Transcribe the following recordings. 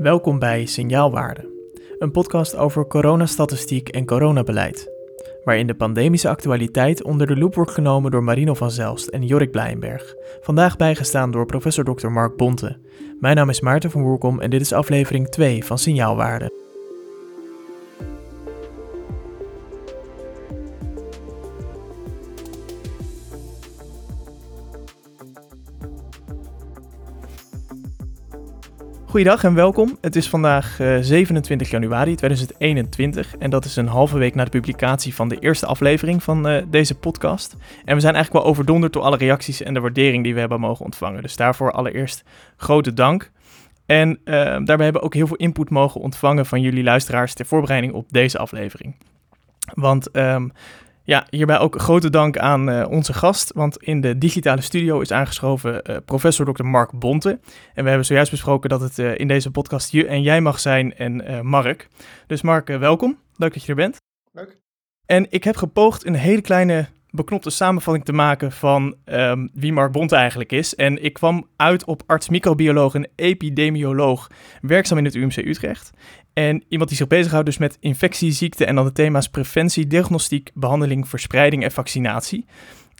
Welkom bij Signaalwaarde, een podcast over coronastatistiek en coronabeleid, waarin de pandemische actualiteit onder de loep wordt genomen door Marino van Zelst en Jorik Blijenberg, vandaag bijgestaan door professor Dr. Mark Bonte. Mijn naam is Maarten van Woerkom en dit is aflevering 2 van Signaalwaarde. Goedendag en welkom. Het is vandaag 27 eh, januari 2021 en dat is een halve week na de publicatie van de eerste aflevering van uh, deze podcast. En we zijn eigenlijk wel overdonderd door alle reacties en de waardering die we hebben mogen ontvangen. Dus daarvoor allereerst grote dank. En uh, daarbij hebben we ook heel veel input mogen ontvangen van jullie luisteraars ter voorbereiding op deze aflevering. Want um, ja, hierbij ook grote dank aan uh, onze gast, want in de digitale studio is aangeschoven uh, professor Dr. Mark Bonte. En we hebben zojuist besproken dat het uh, in deze podcast je en jij mag zijn en Mark. Dus Mark, welkom. Leuk dat je er bent. Leuk. En ik heb gepoogd een hele kleine beknopte samenvatting te maken van um, wie Mark Bonte eigenlijk is. En ik kwam uit op arts-microbioloog en epidemioloog, werkzaam in het UMC Utrecht. En iemand die zich bezighoudt dus met infectieziekten en dan de thema's preventie, diagnostiek, behandeling, verspreiding en vaccinatie.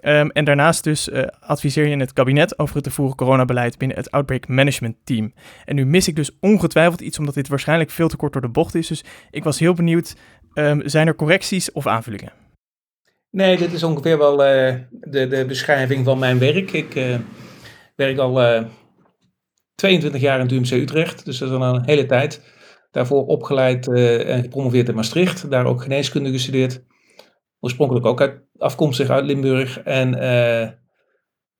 Um, en daarnaast dus uh, adviseer je in het kabinet over het te voeren coronabeleid binnen het Outbreak Management Team. En nu mis ik dus ongetwijfeld iets, omdat dit waarschijnlijk veel te kort door de bocht is. Dus ik was heel benieuwd, um, zijn er correcties of aanvullingen? Nee, dit is ongeveer wel uh, de, de beschrijving van mijn werk. Ik uh, werk al 22 jaar in het UMC Utrecht, dus dat is al een hele tijd. Daarvoor opgeleid uh, en gepromoveerd in Maastricht. Daar ook geneeskunde gestudeerd. Oorspronkelijk ook uit, afkomstig uit Limburg. En uh,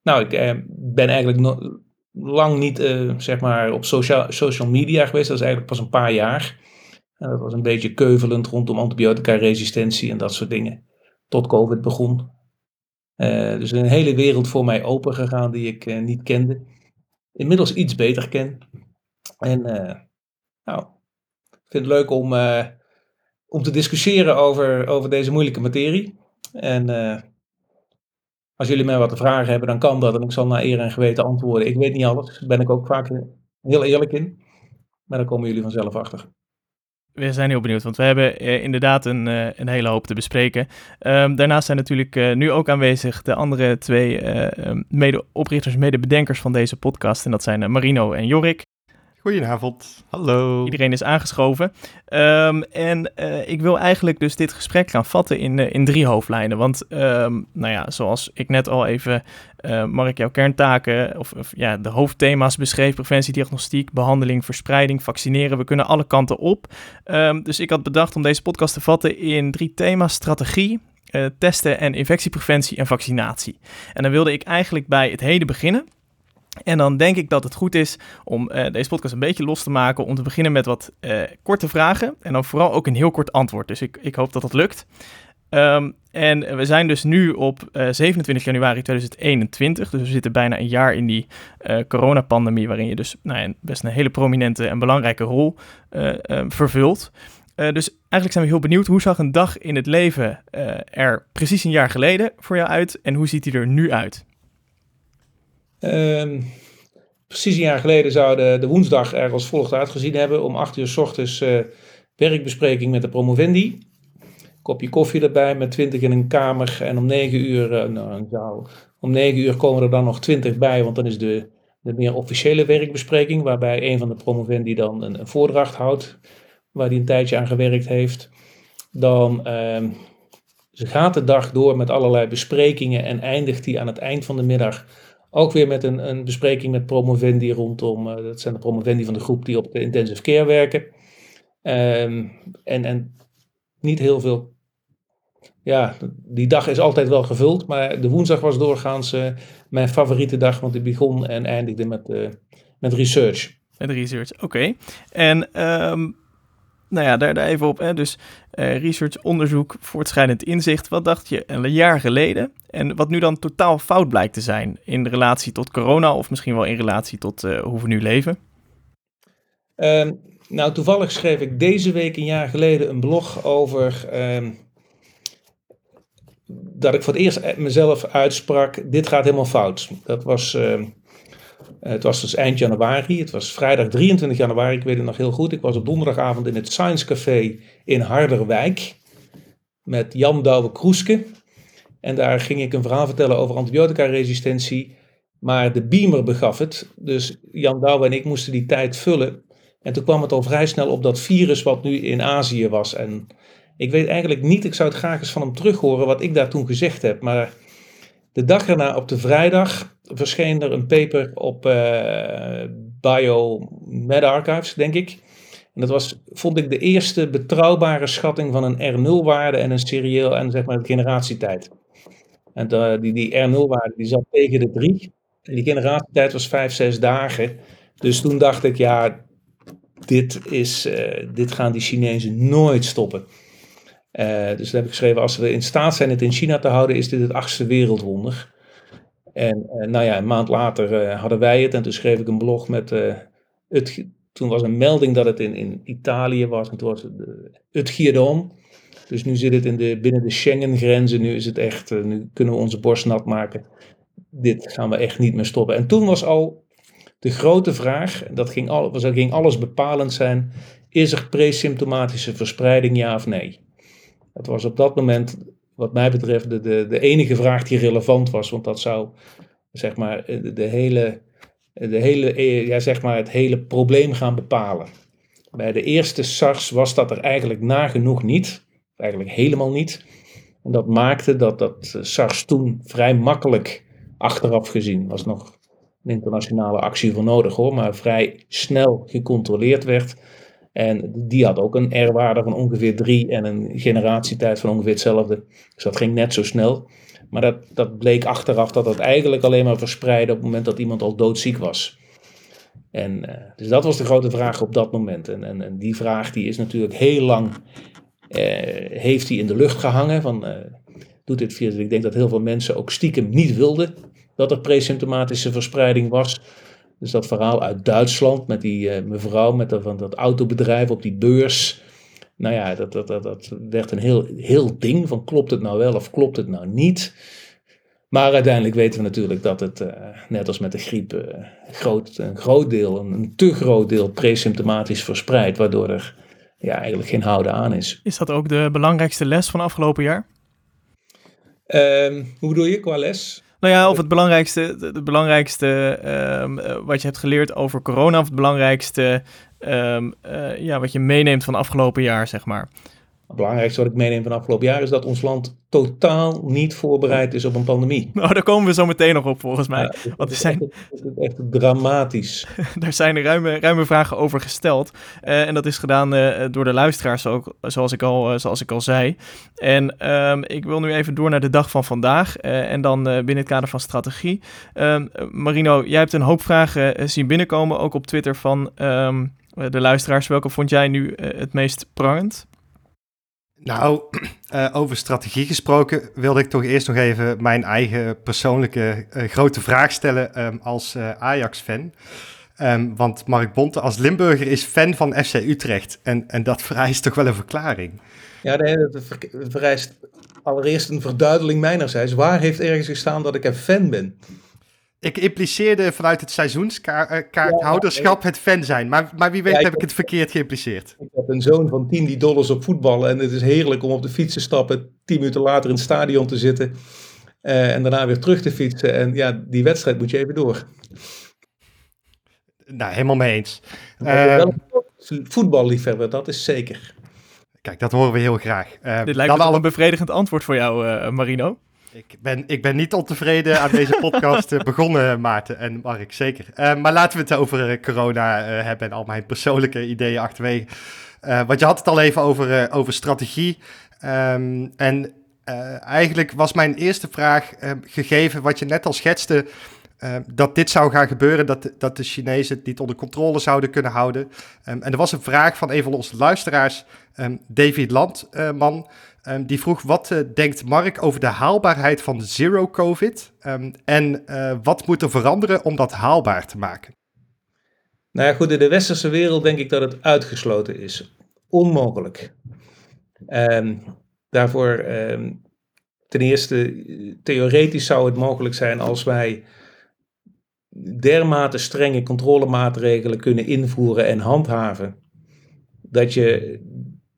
nou, ik uh, ben eigenlijk no lang niet zeg maar op social, social media geweest. Dat is eigenlijk pas een paar jaar. En dat was een beetje keuvelend rondom antibiotica-resistentie en dat soort dingen. Tot COVID begon. dus een hele wereld voor mij open gegaan die ik niet kende. Inmiddels iets beter ken. En nou, vind het leuk om, uh, om te discussiëren over, over deze moeilijke materie. En uh, als jullie mij wat vragen hebben, dan kan dat. En ik zal naar eer en geweten antwoorden. Ik weet niet alles. Daar ben ik ook vaak heel eerlijk in. Maar daar komen jullie vanzelf achter. We zijn heel benieuwd, want we hebben eh, inderdaad een, uh, een hele hoop te bespreken. Um, daarnaast zijn natuurlijk uh, nu ook aanwezig de andere twee mede-oprichters, mede-bedenkers van deze podcast. En dat zijn Marino en Jorik. Goedenavond, hallo. Iedereen is aangeschoven. Um, en uh, ik wil eigenlijk dus dit gesprek gaan vatten in, uh, in drie hoofdlijnen. Want, um, nou ja, zoals ik net al even, uh, Mark, jouw kerntaken, of, of, ja, de hoofdthema's beschreef: preventie, diagnostiek, behandeling, verspreiding, vaccineren. We kunnen alle kanten op. Um, dus ik had bedacht om deze podcast te vatten in drie thema's: strategie, testen en infectiepreventie en vaccinatie. En dan wilde ik eigenlijk bij het heden beginnen. En dan denk ik dat het goed is om uh, deze podcast een beetje los te maken. Om te beginnen met wat uh, korte vragen. En dan vooral ook een heel kort antwoord. Dus ik, ik hoop dat dat lukt. Um, en we zijn dus nu op uh, eh, 27 januari 2021. Dus we zitten bijna een jaar in die coronapandemie. Waarin je dus nou ja, best een hele prominente en belangrijke rol vervult. dus eigenlijk zijn we heel benieuwd. Hoe zag een dag in het leven er precies een jaar geleden voor jou uit? En hoe ziet die er nu uit? Um, precies een jaar geleden zou de, woensdag er als volgt uitgezien hebben. Om 8 uur s ochtends uh, werkbespreking met de promovendi. Kopje koffie erbij met 20 in een kamer. En om 9 uur, uh, nou, om 9 uur komen er dan nog 20 bij. Want dan is de, de meer officiële werkbespreking. Waarbij een van de promovendi dan een, een voordracht houdt. Waar hij een tijdje aan gewerkt heeft. Dan uh, gaat de dag door met allerlei besprekingen. En eindigt hij aan het eind van de middag ook weer met een, een bespreking met promovendi rondom, uh, dat zijn de promovendi van de groep die op de intensive care werken. Um, en, en niet heel veel, ja, die dag is altijd wel gevuld, maar de woensdag was doorgaans uh, mijn favoriete dag, want die begon en eindigde met, uh, met research. Met research, oké. En um, nou ja, daar, daar even op. Hè. Dus uh, research, onderzoek, voortschrijdend inzicht. Wat dacht je een jaar geleden? En wat nu dan totaal fout blijkt te zijn in relatie tot corona of misschien wel in relatie tot uh, hoe we nu leven? Uh, nou, toevallig schreef ik deze week een jaar geleden een blog over ehm, dat ik voor het eerst mezelf uitsprak, dit gaat helemaal fout. Dat was ehm, het was dus eind januari. Het was vrijdag 23 januari, ik weet het nog heel goed. Ik was op donderdagavond in het Science Café in Harderwijk met Jan Douwe Kroeske. En daar ging ik een verhaal vertellen over antibiotica-resistentie. Maar de beamer begaf het. Dus Jan Douwe en ik moesten die tijd vullen. En toen kwam het al vrij snel op dat virus wat nu in Azië was. En ik weet eigenlijk niet, ik zou het graag eens van hem terug horen wat ik daar toen gezegd heb. Maar de dag erna, op de vrijdag, verscheen er een paper op uh, Biomed Archives, denk ik. En dat was, vond ik, de eerste betrouwbare schatting van een R0-waarde en een serieel en zeg maar de generatietijd. En uh, die, die R0-waarde die zat tegen de 3. En die generatietijd was 5, 6 dagen. Dus toen dacht ik, ja, dit, is, uh, dit gaan die Chinezen nooit stoppen. Uh, dus dan heb ik geschreven, als we in staat zijn het in China te houden, is dit het achtste wereldwonder. En uh, nou ja, een maand later uh, hadden wij het en toen schreef ik een blog met het, toen was een melding dat het in, in Italië was en toen was het het. Dus nu zit het in de, binnen de Schengen-grenzen, nu is het echt, nu kunnen we onze borst nat maken. Dit gaan we echt niet meer stoppen. En toen was al de grote vraag, dat ging, al, dat ging alles bepalend zijn, is er presymptomatische verspreiding ja of nee? Het was op dat moment, wat mij betreft, de, de, enige vraag die relevant was. Want dat zou, zeg maar, de, hele, de hele, ja, zeg maar, het hele probleem gaan bepalen. Bij de eerste SARS was dat er eigenlijk nagenoeg niet. Eigenlijk helemaal niet. En dat maakte dat, dat SARS toen vrij makkelijk, achteraf gezien, was nog een internationale actie voor nodig hoor, maar vrij snel gecontroleerd werd. En die had ook een R-waarde van ongeveer 3 en een generatietijd van ongeveer hetzelfde. Dus dat ging net zo snel. Maar dat, dat bleek achteraf dat dat eigenlijk alleen maar verspreidde op het moment dat iemand al doodziek was. En, uh, dus dat was de grote vraag op dat moment. En, en, en die vraag die is natuurlijk heel lang, uh, heeft die in de lucht gehangen. Van, uh, doet dit via, ik denk dat heel veel mensen ook stiekem niet wilden dat er presymptomatische verspreiding was. Dus dat verhaal uit Duitsland met die uh, mevrouw met dat, van dat autobedrijf op die beurs. Nou ja, dat, dat, dat, dat werd een heel, heel ding van klopt het nou wel of klopt het nou niet. Maar uiteindelijk weten we natuurlijk dat het, uh, net als met de griep, uh, groot, een groot deel, een, een, te groot deel presymptomatisch verspreidt, waardoor er ja, eigenlijk geen houden aan is. Is dat ook de belangrijkste les van afgelopen jaar? Um, hoe bedoel je qua les? Nou ja, of het belangrijkste, het belangrijkste um, wat je hebt geleerd over corona, of het belangrijkste um, uh, ja, wat je meeneemt van afgelopen jaar, zeg maar. Het belangrijkste wat ik meeneem van afgelopen jaar is dat ons land totaal niet voorbereid is op een pandemie. Nou, daar komen we zo meteen nog op volgens mij. Ja, het, Want er zijn... echt, echt dramatisch. daar zijn ruime, ruime vragen over gesteld. Uh, en dat is gedaan uh, door de luisteraars, ook, zoals, ik al, uh, zoals ik al zei. En um, ik wil nu even door naar de dag van vandaag. en dan binnen het kader van strategie. Um, Marino, jij hebt een hoop vragen zien binnenkomen, ook op Twitter van um, de luisteraars. Welke vond jij nu het meest prangend? Nou, uh, over strategie gesproken wilde ik toch eerst nog even mijn eigen persoonlijke uh, grote vraag stellen um, als uh, Ajax-fan. Um, want Mark Bonte als Limburger is fan van FC Utrecht en, en dat vereist toch wel een verklaring. Ja, dat vereist allereerst een verduidelijking mijnerzijds. Waar heeft ergens gestaan dat ik een fan ben? Ik impliceerde vanuit het seizoenskaarthouderschap ja, het fan zijn. Maar, maar wie weet ja, heb ik het verkeerd geïmpliceerd. Ik heb een zoon van tien die dollars op voetballen. En het is heerlijk om op de fiets te stappen. Tien minuten later in het stadion te zitten. Uh, en daarna weer terug te fietsen. En ja, die wedstrijd moet je even door. Nou, helemaal mee eens. Uh, voetballiefhebber, dat is zeker. Kijk, dat horen we heel graag. Uh, Dit lijkt me al een bevredigend antwoord voor jou, uh, Marino. Ik ben, ik ben niet ontevreden aan deze podcast uh, begonnen, Maarten en Mark, zeker. Uh, maar laten we het over uh, corona hebben en al mijn persoonlijke ideeën achterwege. want je had het al even over, over strategie. Um, en eigenlijk was mijn eerste vraag, gegeven wat je net al schetste, dat dit zou gaan gebeuren, dat, dat de Chinezen het niet onder controle zouden kunnen houden. Um, en er was een vraag van een van onze luisteraars, um, David Landman. Um, die vroeg, wat uh, denkt Mark over de haalbaarheid van zero COVID? Um, en uh, wat moet er veranderen om dat haalbaar te maken? Nou ja, goed, in de westerse wereld denk ik dat het uitgesloten is. Onmogelijk. Um, daarvoor, ten eerste, theoretisch zou het mogelijk zijn als wij dermate strenge controlemaatregelen kunnen invoeren en handhaven. Dat je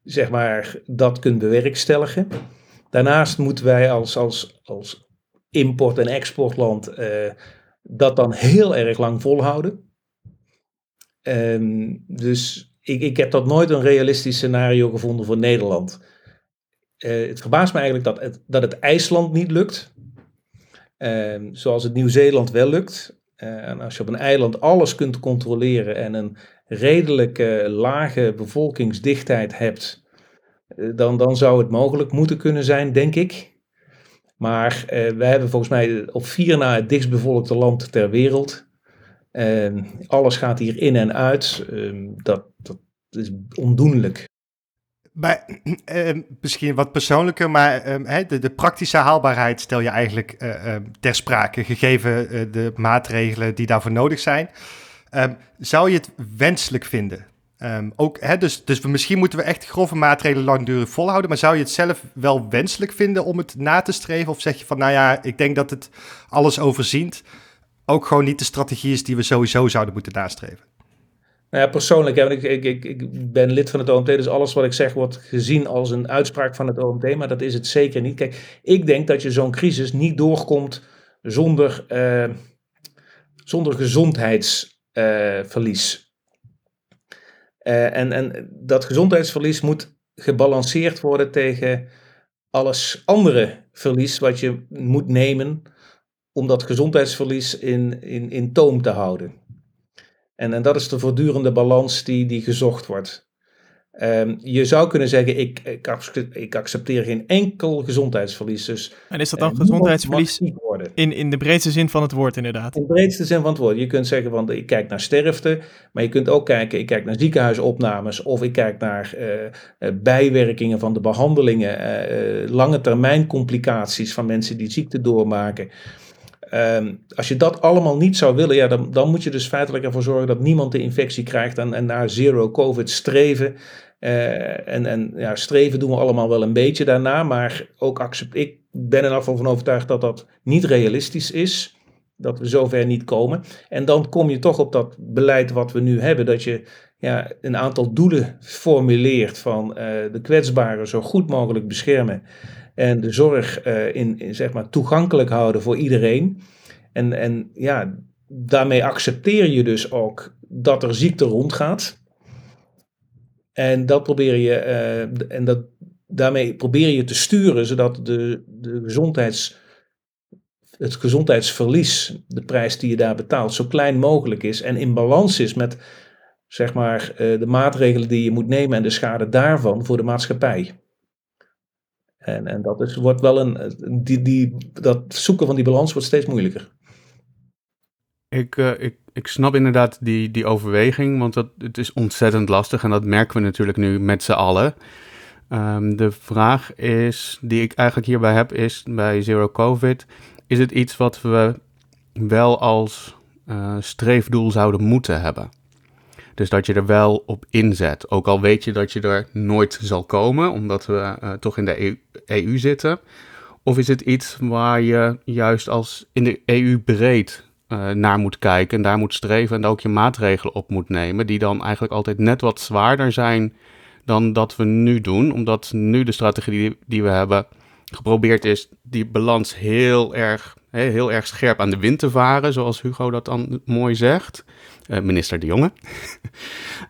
zeg maar, dat kunt bewerkstelligen. Daarnaast moeten wij als, als, als import- en exportland uh, dat dan heel erg lang volhouden. Um, dus ik, ik heb dat nooit een realistisch scenario gevonden voor Nederland. Uh, het verbaast me eigenlijk dat het, dat het IJsland niet lukt. Um, zoals het Nieuw-Zeeland wel lukt. Uh, en als je op een eiland alles kunt controleren en een redelijke lage bevolkingsdichtheid hebt, uh, dan, dan zou het mogelijk moeten kunnen zijn, denk ik. Maar uh, wij hebben volgens mij op vier na het dichtstbevolkte land ter wereld. Uh, alles gaat hier in en uit. Uh, dat, dat is ondoenlijk. Maar, uh, misschien wat persoonlijker, maar de, de, praktische haalbaarheid stel je eigenlijk ter sprake, gegeven de maatregelen die daarvoor nodig zijn. Ehm, zou je het wenselijk vinden Um, ook, hè, dus, dus misschien moeten we echt grove maatregelen langdurig volhouden. Maar zou je het zelf wel wenselijk vinden om het na te streven? Of zeg je van, nou ja, ik denk dat het alles overziet. Ook gewoon niet de strategie is die we sowieso zouden moeten nastreven. Nou ja, persoonlijk, hè, ik, ik, ik, ik, ben lid van het OMT, dus alles wat ik zeg wordt gezien als een uitspraak van het OMT, maar dat is het zeker niet. Kijk, ik denk dat je zo'n crisis niet doorkomt zonder, uh, zonder gezondheidsverlies. Uh, uh, en, en dat gezondheidsverlies moet gebalanceerd worden tegen alles andere verlies wat je moet nemen om dat gezondheidsverlies in, in, in toom te houden. En, en dat is de voortdurende balans die, die gezocht wordt. Um, je zou kunnen zeggen, ik, ik, accepteer geen enkel gezondheidsverlies. Dus, en is dat dan uh, gezondheidsverlies in, in de breedste zin van het woord inderdaad? In de breedste zin van het woord. Je kunt zeggen, van, ik kijk naar sterfte, maar je kunt ook kijken, ik kijk naar ziekenhuisopnames of ik kijk naar uh, bijwerkingen van de behandelingen, uh, lange termijn complicaties van mensen die ziekte doormaken. Um, als je dat allemaal niet zou willen, ja, dan, dan moet je dus feitelijk ervoor zorgen dat niemand de infectie krijgt en, en naar zero COVID streven. Uh, en en ja, streven doen we allemaal wel een beetje daarna, maar ook accept, ik ben er van overtuigd dat dat niet realistisch is. Dat we zover niet komen. En dan kom je toch op dat beleid wat we nu hebben, dat je ja, een aantal doelen formuleert van uh, de kwetsbaren zo goed mogelijk beschermen en de zorg uh, in, zeg maar toegankelijk houden voor iedereen. En, en ja, daarmee accepteer je dus ook dat er ziekte rondgaat. En dat probeer je, uh, en dat, daarmee probeer je te sturen zodat de, de gezondheids, het gezondheidsverlies, de prijs die je daar betaalt, zo klein mogelijk is en in balans is met zeg maar, uh, de maatregelen die je moet nemen en de schade daarvan voor de maatschappij. En, en dat is, wordt wel een, die, die, dat zoeken van die balans wordt steeds moeilijker. Ik, uh, ik, ik snap inderdaad die, die overweging, want dat, het is ontzettend lastig en dat merken we natuurlijk nu met z'n allen. Um, de vraag is, die ik eigenlijk hierbij heb, is bij Zero COVID, is het iets wat we wel als uh, streefdoel zouden moeten hebben? Dus dat je er wel op inzet. Ook al weet je dat je er nooit zal komen, omdat we uh, toch in de EU, EU, zitten. Of is het iets waar je juist als in de EU breed uh, naar moet kijken en daar moet streven en ook je maatregelen op moet nemen, die dan eigenlijk altijd net wat zwaarder zijn dan dat we nu doen, omdat nu de strategie die, die we hebben geprobeerd is die balans heel erg, heel erg scherp aan de wind te varen, zoals Hugo dat dan mooi zegt. Uh, minister De Jonge.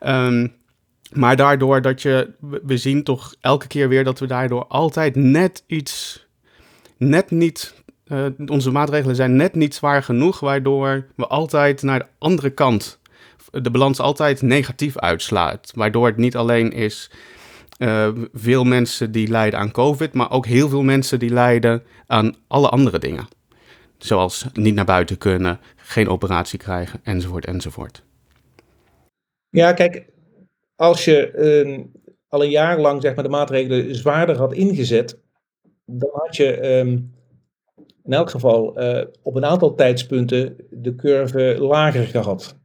um, maar daardoor dat je, we zien toch elke keer weer dat we daardoor altijd net iets, net niet, uh, onze maatregelen zijn net niet zwaar genoeg, waardoor we altijd naar de andere kant, de balans altijd negatief uitslaat. Waardoor het niet alleen is uh, veel mensen die lijden aan COVID, maar ook heel veel mensen die lijden aan alle andere dingen. Zoals niet naar buiten kunnen, geen operatie krijgen, enzovoort, enzovoort. Ja, kijk, als je uh, al een jaar lang zeg maar, de maatregelen zwaarder had ingezet, dan had je um, in elk geval uh, op een aantal tijdspunten de curve lager gehad.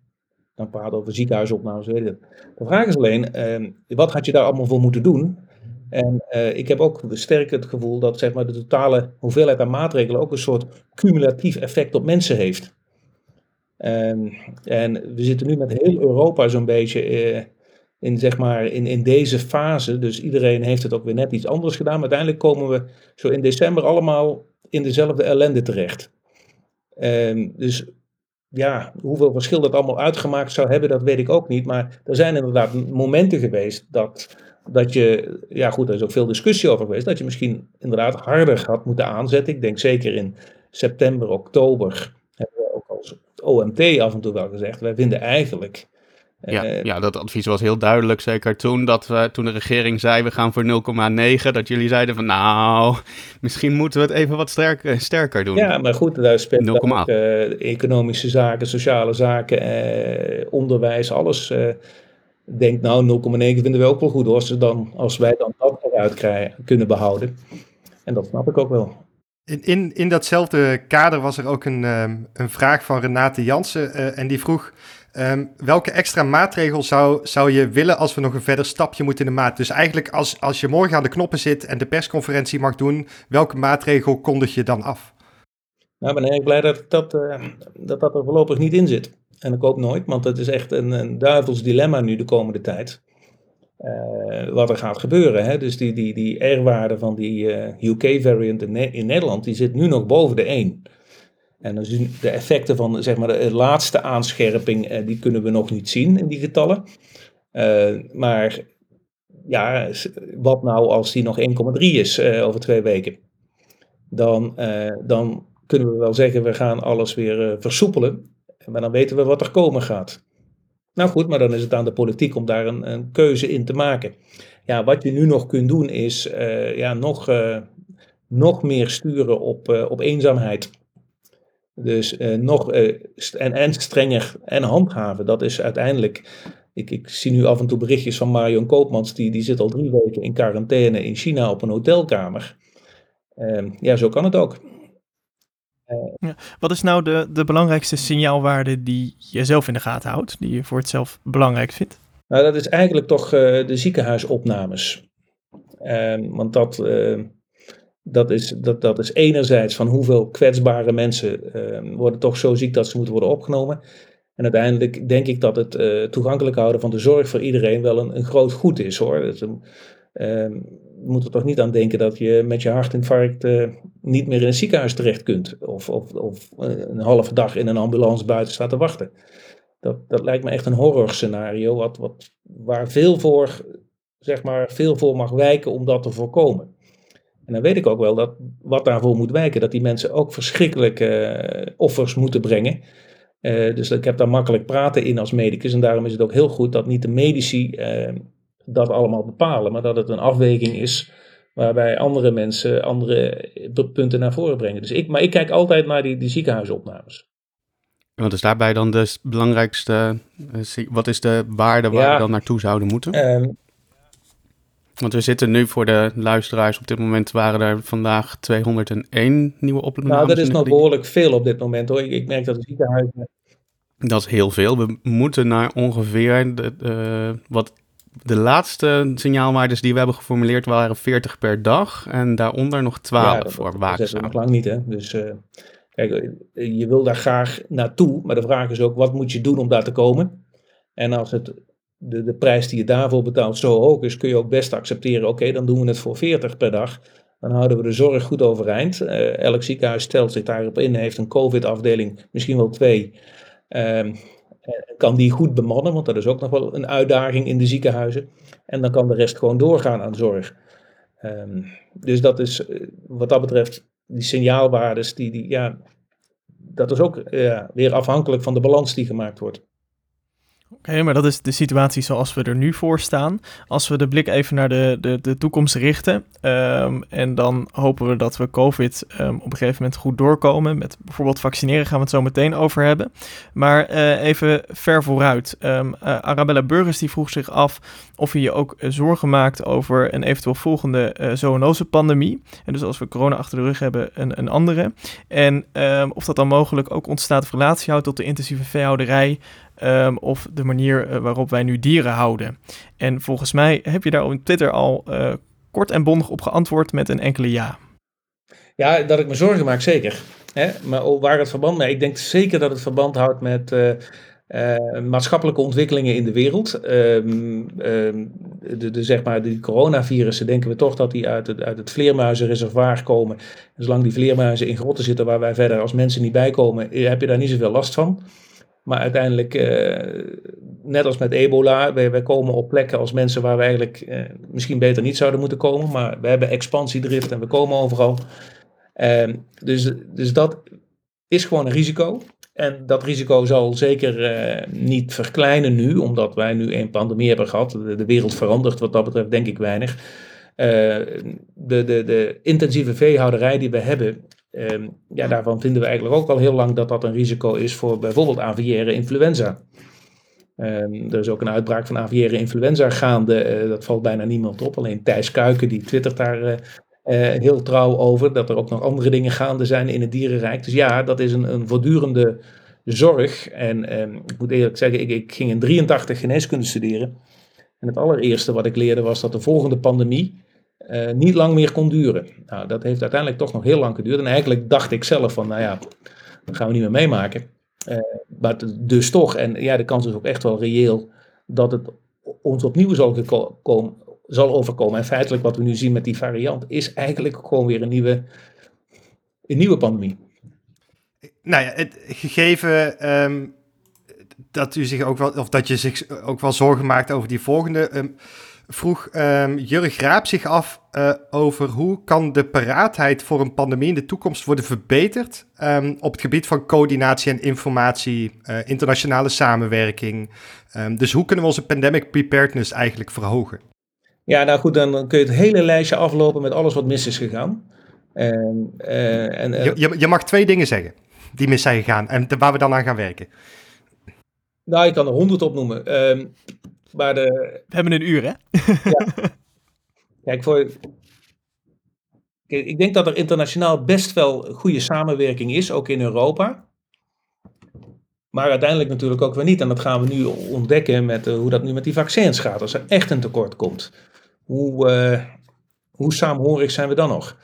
Dan praten we over ziekenhuisopnames, weet je. De vraag is alleen, uh, wat had je daar allemaal voor moeten doen? En uh, ik heb ook sterk het gevoel dat zeg maar, de totale hoeveelheid aan maatregelen ook een soort cumulatief effect op mensen heeft. Ehm, en we zitten nu met heel Europa zo'n beetje eh, in, zeg maar, in, in deze fase. Dus iedereen heeft het ook weer net iets anders gedaan. Uiteindelijk komen we zo in december allemaal in dezelfde ellende terecht. Ehm, dus ja, hoeveel verschil dat allemaal uitgemaakt zou hebben, dat weet ik ook niet. Maar er zijn inderdaad momenten geweest dat, dat je, ja goed, er is ook veel discussie over geweest, dat je misschien inderdaad harder had moeten aanzetten. Ik denk zeker in september, oktober, hebben we ook als OMT af en toe wel gezegd, wij vinden eigenlijk ja, eh, ja, dat advies was heel duidelijk. Zeker toen, dat we, toen de regering zei we gaan voor 0,9. Dat jullie zeiden van nou, misschien moeten we het even wat sterker, sterker doen. Ja, maar goed, daar speelt ook uh, economische zaken, sociale zaken, eh, onderwijs, alles. Uh, denk nou, 0,9 vinden we ook wel goed als, dan, als wij dan dat eruit krijgen, kunnen behouden. En dat snap ik ook wel. In, in, in datzelfde kader was er ook een, um, een vraag van Renate Jansen. Uh, en die vroeg: Um, welke extra maatregel zou, zou je willen als we nog een verder stapje moeten in de maat? Dus eigenlijk als, als je morgen aan de knoppen zit en de persconferentie mag doen, welke maatregel kondig je dan af? Nou, ik ben erg blij dat dat, uh, dat dat er voorlopig niet in zit. En ik hoop nooit, want het is echt een, een duivels dilemma nu de komende tijd. Uh, wat er gaat gebeuren. Hè? Dus die, die, die R-waarde van die eh, UK-variant in, Nederland, die zit nu nog boven de 1. En dan zien de effecten van zeg maar, de laatste aanscherping, eh, die kunnen we nog niet zien in die getallen. Maar ja, wat nou als die nog 1,3 is over twee weken? Dan, dan kunnen we wel zeggen, we gaan alles weer versoepelen. Maar dan weten we wat er komen gaat. Nou goed, maar dan is het aan de politiek om daar een, een keuze in te maken. Ja, wat je nu nog kunt doen is ja, nog, nog meer sturen op, op eenzaamheid. Dus uh, nog uh, en, en strenger en handhaven. Dat is uiteindelijk. Ik, ik zie nu af en toe berichtjes van Marion Koopmans. Die, die zit al drie weken in quarantaine in China op een hotelkamer. Uh, ja, zo kan het ook. Ja. Wat is nou de, de belangrijkste signaalwaarde die je zelf in de gaten houdt? Die je voor het zelf belangrijk vindt? Nou, dat is eigenlijk toch de ziekenhuisopnames. Ehm, want dat dat is, dat, dat is enerzijds van hoeveel kwetsbare mensen uh, worden toch zo ziek dat ze moeten worden opgenomen. En uiteindelijk denk ik dat het uh, toegankelijk houden van de zorg voor iedereen wel een, een groot goed is hoor. Dus, uh, we moeten er toch niet aan denken dat je met je hartinfarct niet meer in een ziekenhuis terecht kunt. Of, of, of een halve dag in een ambulance buiten staat te wachten. Dat, dat lijkt me echt een horrorscenario wat, wat, waar veel voor, zeg maar, veel voor mag wijken om dat te voorkomen. En dan weet ik ook wel dat wat daarvoor moet wijken, dat die mensen ook verschrikkelijke uh, offers moeten brengen. Uh, dus ik heb daar makkelijk praten in als medicus. En daarom is het ook heel goed dat niet de medici dat allemaal bepalen, maar dat het een afweging is waarbij andere mensen andere punten naar voren brengen. Dus ik, maar ik kijk altijd naar die, die ziekenhuisopnames. Wat is daarbij dan de belangrijkste, wat is de waarde waar ja, we dan naartoe zouden moeten? Ehm, want we zitten nu voor de luisteraars. Op dit moment waren er vandaag 201 nieuwe opnames. Nou, dat is nog behoorlijk veel op dit moment hoor. Ik, ik merk dat de ziekenhuizen. Dat is heel veel. We moeten naar ongeveer de, uh, wat de laatste signaalwaardes die we hebben geformuleerd waren 40 per dag. En daaronder nog 12 ja, dat, voor waakzaam. Dat is nog lang niet hè. Dus uh, kijk, je wil daar graag naartoe. Maar de vraag is ook, wat moet je doen om daar te komen? En als het de, de prijs die je daarvoor betaalt zo hoog is, kun je ook best accepteren, oké, dan doen we het voor 40 per dag. Dan houden we de zorg goed overeind. Uh, elk ziekenhuis stelt zich daarop in, heeft een COVID-afdeling, misschien wel twee. Um, kan die goed bemannen, want dat is ook nog wel een uitdaging in de ziekenhuizen. En dan kan de rest gewoon doorgaan aan zorg. Um, dus dat is eh, wat dat betreft, die signaalwaardes, die, die, ja, dat is ook uh, weer afhankelijk van de balans die gemaakt wordt. Oké, maar dat is de situatie zoals we er nu voor staan. Als we de blik even naar de, de, de toekomst richten. Um, en dan hopen we dat we COVID um, op een gegeven moment goed doorkomen. Met bijvoorbeeld vaccineren gaan we het zo meteen over hebben. Maar uh, even ver vooruit. Um, uh, Arabella Burgers die vroeg zich af of je je ook uh, zorgen maakt over een eventueel volgende uh, zoonose-pandemie. En dus als we corona achter de rug hebben, een, een andere. En of dat dan mogelijk ook ontstaat of relatie houdt tot de intensieve veehouderij. Um, of de manier uh, waarop wij nu dieren houden. En volgens mij heb je daar op Twitter al uh, kort en bondig op geantwoord met een enkele ja. Ja, dat ik me zorgen maak, zeker. Hè? Maar waar het verband mee? Ik denk zeker dat het verband houdt met uh, maatschappelijke ontwikkelingen in de wereld. Um, de, de, zeg maar, die coronavirussen denken we toch dat die uit het, uit het vleermuizenreservoir komen. En zolang die vleermuizen in grotten zitten waar wij verder als mensen niet bij komen, eh, heb je daar niet zoveel last van. Maar uiteindelijk, uh, net als met ebola, wij, wij, komen op plekken als mensen waar we eigenlijk uh, misschien beter niet zouden moeten komen. Maar we hebben expansiedrift en we komen overal. Uh, dus, dus dat is gewoon een risico. En dat risico zal zeker uh, niet verkleinen nu, omdat wij nu een pandemie hebben gehad. De, de wereld verandert wat dat betreft denk ik weinig. De, de, de intensieve veehouderij die we hebben, uh, ja, daarvan vinden we eigenlijk ook al heel lang dat dat een risico is voor bijvoorbeeld aviaire influenza. Ehm, er is ook een uitbraak van aviaire influenza gaande. Uh, dat valt bijna niemand op. Alleen Thijs Kuiken die twittert daar uh, heel trouw over. Dat er ook nog andere dingen gaande zijn in het dierenrijk. Dus ja, dat is een, een voortdurende zorg. En um, ik moet eerlijk zeggen, ik, ik, ging in 83 geneeskunde studeren. En het allereerste wat ik leerde was dat de volgende pandemie uh, niet lang meer kon duren. Nou, dat heeft uiteindelijk toch nog heel lang geduurd. En eigenlijk dacht ik zelf van, nou ja, dat gaan we niet meer meemaken. Uh, maar dus toch, en ja, de kans is ook echt wel reëel dat het ons opnieuw zal, zal overkomen. En feitelijk wat we nu zien met die variant is eigenlijk gewoon weer een nieuwe, een nieuwe pandemie. Nou ja, het gegeven um, dat u zich ook wel, of dat je zich ook wel zorgen maakt over die volgende, um, vroeg um, Jurg Raap zich af uh, over hoe kan de paraatheid voor een pandemie in de toekomst worden verbeterd op het gebied van coördinatie en informatie, uh, internationale samenwerking. dus hoe kunnen we onze pandemic preparedness eigenlijk verhogen? Ja, nou goed, dan kun je het hele lijstje aflopen met alles wat mis is gegaan. Uh, en, je, je, je mag twee dingen zeggen die mis zijn gegaan en waar we dan aan gaan werken? Nou, ik kan er honderd opnoemen. Maar de... We hebben een uur, hè? ja. Kijk, voor... Kijk, ik denk dat er internationaal best wel goede samenwerking is, ook in Europa. Maar uiteindelijk natuurlijk ook weer niet. En dat gaan we nu ontdekken met uh, hoe dat nu met die vaccins gaat. Als er echt een tekort komt. Hoe, uh, hoe saamhorig zijn we dan nog?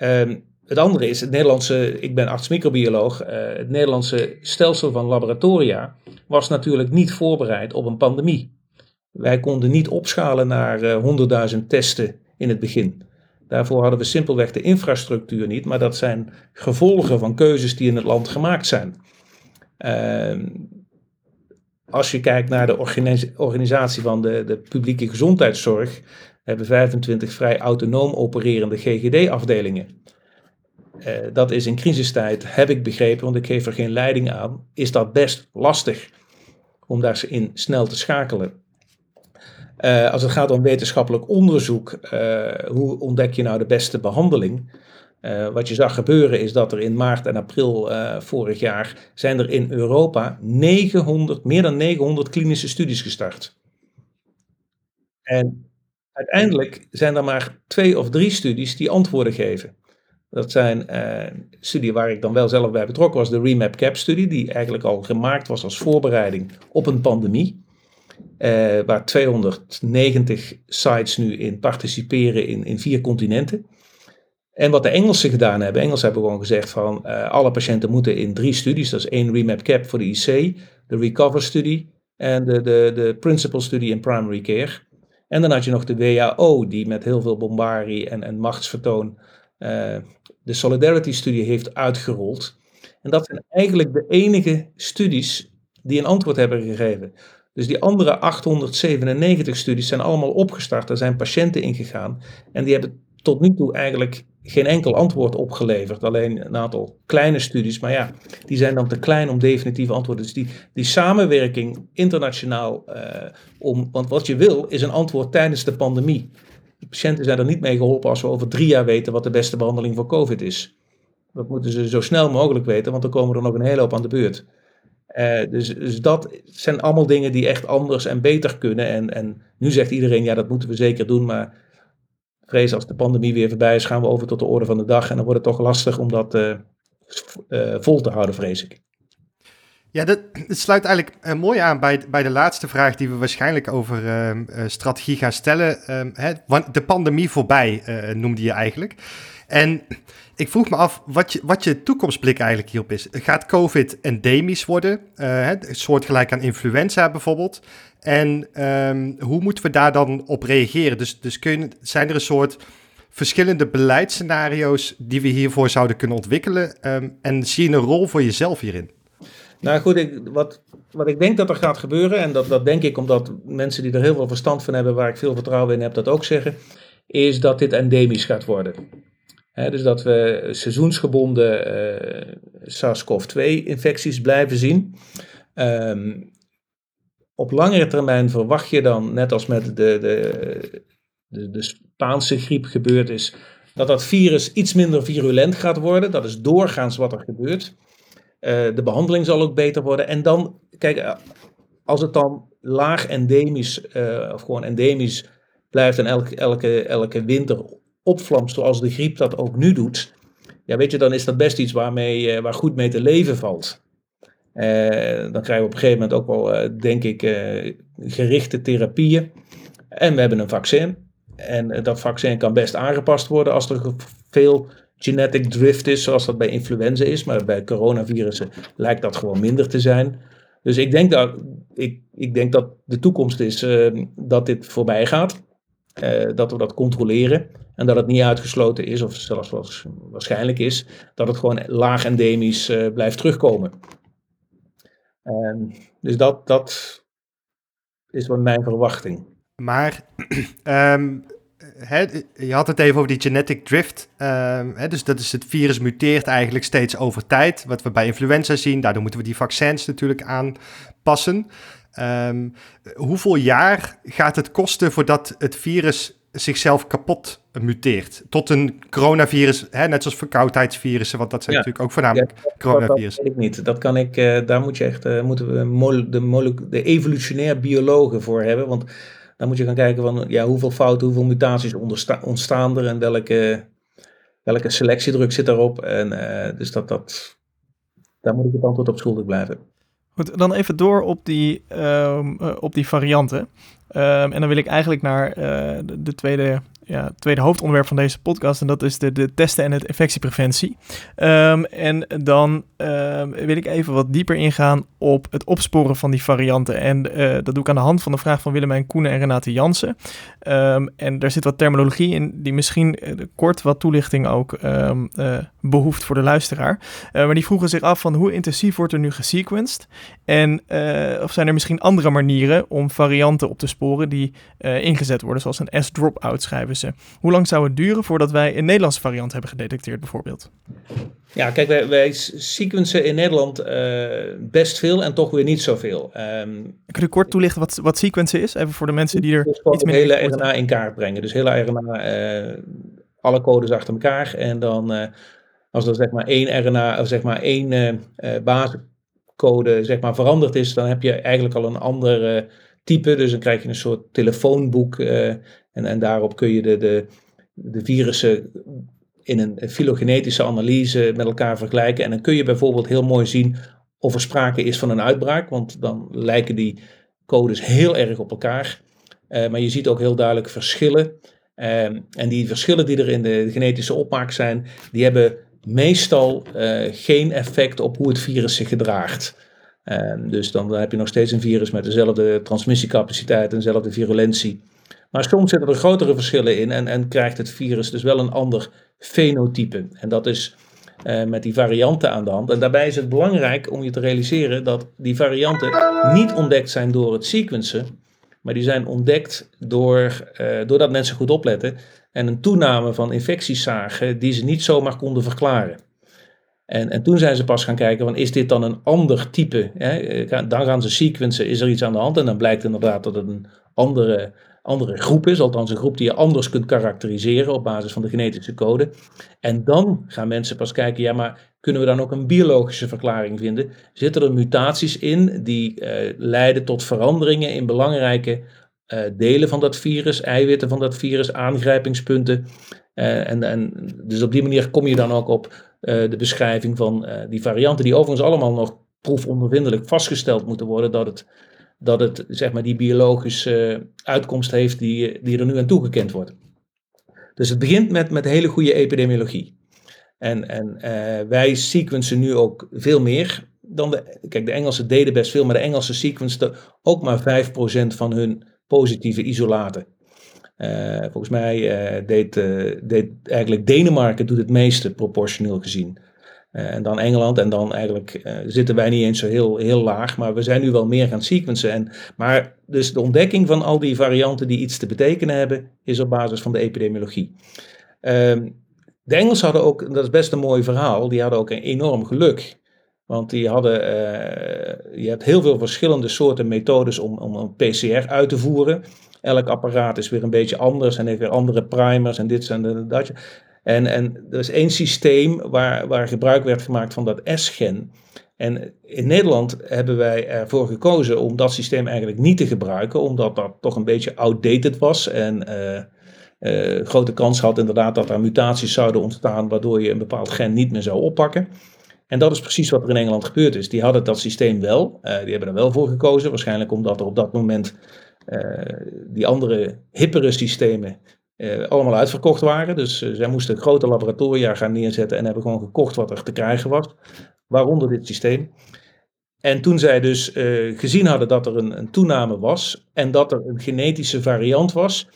Um, het andere is, het Nederlandse, ik ben arts-microbioloog, uh, het Nederlandse stelsel van laboratoria was natuurlijk niet voorbereid op een pandemie. Wij konden niet opschalen naar uh, 100.000 testen in het begin. Daarvoor hadden we simpelweg de infrastructuur niet, maar dat zijn gevolgen van keuzes die in het land gemaakt zijn. Uh, als je kijkt naar de organisatie van de, de publieke gezondheidszorg, hebben 25 vrij autonoom opererende GGD-afdelingen. Uh, dat is in crisistijd, heb ik begrepen, want ik geef er geen leiding aan, is dat best lastig om daarin snel te schakelen. Uh, als het gaat om wetenschappelijk onderzoek, uh, hoe ontdek je nou de beste behandeling? wat je zag gebeuren is dat er in maart en april vorig jaar zijn er in Europa 900, meer dan 900 klinische studies gestart. En uiteindelijk zijn er maar twee of drie studies die antwoorden geven. Dat zijn uh, studie waar ik dan wel zelf bij betrokken was, de Remap Cap studie, die eigenlijk al gemaakt was als voorbereiding op een pandemie. Uh, waar 290 sites nu in participeren in, in vier continenten. En wat de Engelsen gedaan hebben, Engelsen hebben gewoon gezegd van uh, alle patiënten moeten in drie studies, dat is één Remap Cap voor de IC, de Recover studie en de, de, de Principal studie in Primary Care. En dan had je nog de WHO, die met heel veel bombarie en, en machtsvertoon uh, de Solidarity-studie heeft uitgerold. En dat zijn eigenlijk de enige studies die een antwoord hebben gegeven. Dus die andere 897 studies zijn allemaal opgestart. Er zijn patiënten ingegaan. En die hebben tot nu toe eigenlijk geen enkel antwoord opgeleverd. Alleen een aantal kleine studies. Maar ja, die zijn dan te klein om definitieve antwoorden. Dus die, die samenwerking internationaal. Uh, om, want wat je wil is een antwoord tijdens de pandemie. De patiënten zijn er niet mee geholpen als we over drie jaar weten wat de beste behandeling voor COVID is. Dat moeten ze zo snel mogelijk weten, want dan komen er nog een hele hoop aan de beurt. Uh, dus, dus, dat zijn allemaal dingen die echt anders en beter kunnen. En, en nu zegt iedereen, ja, dat moeten we zeker doen. Maar vrees als de pandemie weer voorbij is, gaan we over tot de orde van de dag. En dan wordt het toch lastig om dat uh, uh, vol te houden, vrees ik. Ja, dat, sluit eigenlijk mooi aan bij, bij de laatste vraag die we waarschijnlijk over uh, strategie gaan stellen. Uh, hè, de pandemie voorbij noemde je eigenlijk. En ik vroeg me af wat je, wat je toekomstblik eigenlijk hierop is. Gaat COVID endemisch worden? Uh, soortgelijk aan influenza bijvoorbeeld. En um, hoe moeten we daar dan op reageren? Dus, dus zijn er een soort verschillende beleidsscenario's die we hiervoor zouden kunnen ontwikkelen? Um, en zie je een rol voor jezelf hierin? Nou goed, ik, wat, wat ik denk dat er gaat gebeuren, en dat, dat denk ik omdat mensen die er heel veel verstand van hebben, waar ik veel vertrouwen in heb, dat ook zeggen, is dat dit endemisch gaat worden. Dus dat we seizoensgebonden uh, SARS-CoV-2-infecties blijven zien. Um, op langere termijn verwacht je dan, net als met de, de, de, de Spaanse griep gebeurd is, dat dat virus iets minder virulent gaat worden. Dat is doorgaans wat er gebeurt. Uh, de behandeling zal ook beter worden. En dan, kijk, eh, als het dan laag endemisch, of gewoon endemisch blijft en elke, elke, elke winter opvlamt zoals de griep dat ook nu doet. Ja, weet je, dan is dat best iets waarmee, waar goed mee te leven valt. Uh, dan krijgen we op een gegeven moment ook wel, uh, denk ik, gerichte therapieën. En we hebben een vaccin. En dat vaccin kan best aangepast worden als er veel genetic drift is, zoals dat bij influenza is. Maar bij coronavirussen lijkt dat gewoon minder te zijn. Dus ik denk dat, ik, ik denk dat de toekomst is dat dit voorbij gaat. dat we dat controleren. En dat het niet uitgesloten is, of zelfs waarschijnlijk is, dat het gewoon laag endemisch blijft terugkomen. En dus dat, dat is wat mijn verwachting. Maar um, je had het even over die genetic drift. Um, dus dat is het virus muteert eigenlijk steeds over tijd. Wat we bij influenza zien. Daardoor moeten we die vaccins natuurlijk aanpassen. Um, hoeveel jaar gaat het kosten voordat het virus zichzelf kapot muteert. Tot een coronavirus, hè, net zoals verkoudheidsvirussen, want dat zijn natuurlijk ook voornamelijk ja, coronavirussen. Dat, weet ik niet. Dat kan ik, uh, daar moet je echt, uh, moeten we de, de evolutionair biologen voor hebben. Want dan moet je gaan kijken van ja, hoeveel fouten, hoeveel mutaties ontstaan er en welke, welke selectiedruk zit daarop. En uh, dus dat, dat, daar moet ik het antwoord op schuldig blijven. Goed, dan even door op die, um, op die varianten. Um, en dan wil ik eigenlijk naar uh, de, de, tweede ja, tweede hoofdonderwerp van deze podcast. En dat is de, de testen en het infectiepreventie. Um, en dan um, wil ik even wat dieper ingaan op het opsporen van die varianten. En uh, dat doe ik aan de hand van de vraag van Willemijn Koenen en Renate Jansen. En daar zit wat terminologie in die misschien uh, kort wat toelichting ook behoeft voor de luisteraar. maar die vroegen zich af van hoe intensief wordt er nu gesequenced? En of zijn er misschien andere manieren om varianten op te sporen die ingezet worden, zoals een S-drop-out schrijven hoe lang zou het duren voordat wij een Nederlandse variant hebben gedetecteerd bijvoorbeeld? Ja, kijk, wij, wij sequencen in Nederland best veel en toch weer niet zoveel. Um, Kun je kort toelichten wat, wat sequencen is? Even voor de mensen die er dus iets meer... hele RNA in kaart brengen. Dus hele RNA, alle codes achter elkaar. En dan, als er zeg maar één RNA, of zeg maar één basiscode zeg maar veranderd is, dan heb je eigenlijk al een ander type. Dus dan krijg je een soort telefoonboek en, en daarop kun je de, de, de virussen in een filogenetische analyse met elkaar vergelijken. En dan kun je bijvoorbeeld heel mooi zien of er sprake is van een uitbraak, want dan lijken die codes heel erg op elkaar. Uh, maar je ziet ook heel duidelijk verschillen. Uh, en die verschillen die er in de genetische opmaak zijn, die hebben meestal uh, geen effect op hoe het virus zich gedraagt. dus dan heb je nog steeds een virus met dezelfde transmissiecapaciteit en dezelfde virulentie. Maar soms zitten er grotere verschillen in en, en krijgt het virus dus wel een ander fenotype. En dat is uh, met die varianten aan de hand. En daarbij is het belangrijk om je te realiseren dat die varianten niet ontdekt zijn door het sequencen, maar die zijn ontdekt door, uh, doordat mensen goed opletten en een toename van infecties zagen die ze niet zomaar konden verklaren. En, en toen zijn ze pas gaan kijken, van, is dit dan een ander type? Hè? Eh, dan gaan ze sequencen, is er iets aan de hand? En dan blijkt inderdaad dat het een andere andere groep is, althans een groep die je anders kunt karakteriseren op basis van de genetische code. En dan gaan mensen pas kijken, ja, maar kunnen we dan ook een biologische verklaring vinden? Zitten er mutaties in die uh, leiden tot veranderingen in belangrijke uh, delen van dat virus, eiwitten van dat virus, aangrijpingspunten? Uh, en, en, dus op die manier kom je dan ook op de beschrijving van die varianten, die overigens allemaal nog proefondervindelijk vastgesteld moeten worden dat het dat het zeg maar, die biologische uitkomst heeft die, die er nu aan toegekend wordt. Dus het begint met, met hele goede epidemiologie. En, en wij sequencen nu ook veel meer dan de. Kijk, de Engelsen deden best veel, maar de Engelsen sequenceden ook maar 5% van hun positieve isolaten. Uh, volgens mij uh, deed, deed eigenlijk Denemarken doet het meeste proportioneel gezien. en dan Engeland en dan eigenlijk zitten wij niet eens zo heel, heel laag, maar we zijn nu wel meer gaan sequencen. En, maar dus de ontdekking van al die varianten die iets te betekenen hebben, is op basis van de epidemiologie. Ehm, de Engelsen hadden ook, dat is best een mooi verhaal, die hadden ook een enorm geluk. Want die hadden, uh, je hebt heel veel verschillende soorten methodes om, om een PCR uit te voeren. Elk apparaat is weer een beetje anders en heeft weer andere primers en dit en dat. En, en er is één systeem waar, waar gebruik werd gemaakt van dat S-gen. En in Nederland hebben wij ervoor gekozen om dat systeem eigenlijk niet te gebruiken, omdat dat toch een beetje outdated was en uh, grote kans had inderdaad dat er mutaties zouden ontstaan, waardoor je een bepaald gen niet meer zou oppakken. En dat is precies wat er in Engeland gebeurd is. Die hadden dat systeem wel, uh, die hebben er wel voor gekozen, waarschijnlijk omdat er op dat moment die andere hippere systemen allemaal uitverkocht waren. Dus zij moesten grote laboratoria gaan neerzetten en hebben gewoon gekocht wat er te krijgen was waaronder dit systeem. En toen zij dus gezien hadden dat er een, een, toename was en dat er een genetische variant was,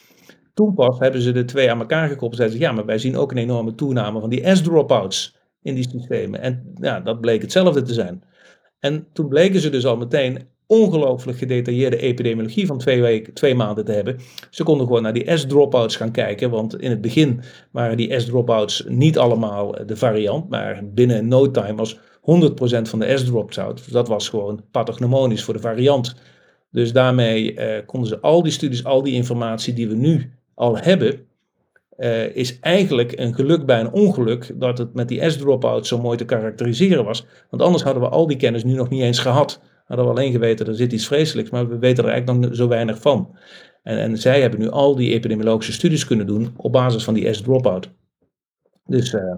toen pas hebben ze de twee aan elkaar gekoppeld en zeiden ze, ja, maar wij zien ook een enorme toename van die S-dropouts in die systemen. En ja, dat bleek hetzelfde te zijn. En toen bleken ze dus al meteen ongelooflijk gedetailleerde epidemiologie van twee, weken, twee maanden te hebben. Ze konden gewoon naar die S-dropouts gaan kijken, want in het begin waren die S-dropouts niet allemaal de variant, maar binnen no time was 100% van de S-drops out. Dus dat was gewoon pathognomonisch voor de variant. Dus daarmee eh, konden ze al die studies, al die informatie die we nu al hebben, uh, is eigenlijk een geluk bij een ongeluk dat het met die S-dropout zo mooi te karakteriseren was. Want anders hadden we al die kennis nu nog niet eens gehad. Hadden we alleen geweten, er zit iets vreselijks, maar we weten er eigenlijk nog zo weinig van. En, en zij hebben nu al die epidemiologische studies kunnen doen op basis van die S-dropout. Dus uh,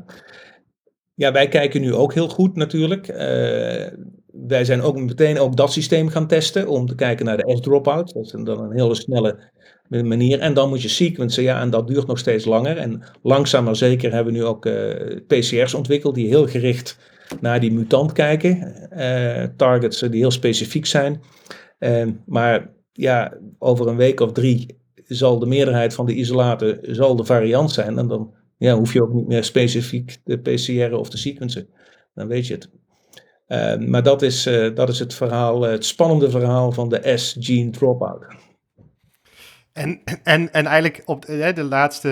ja, wij kijken nu ook heel goed natuurlijk. Uh, wij zijn ook meteen ook dat systeem gaan testen om te kijken naar de S-dropout. Dat is dan een hele snelle manier. En dan moet je sequencen, ja, en dat duurt nog steeds langer. En langzaam maar zeker hebben we nu ook uh, PCR's ontwikkeld die heel gericht naar die mutant kijken. Uh, targets die heel specifiek zijn. maar ja, over een week of drie zal de meerderheid van de isolaten zal de variant zijn. En dan ja, hoef je ook niet meer specifiek de PCR of de sequencen. Dan weet je het. Uh, maar dat is, uh, dat is het verhaal, het spannende verhaal van de S-gene dropout. En, en, en eigenlijk op de, de laatste.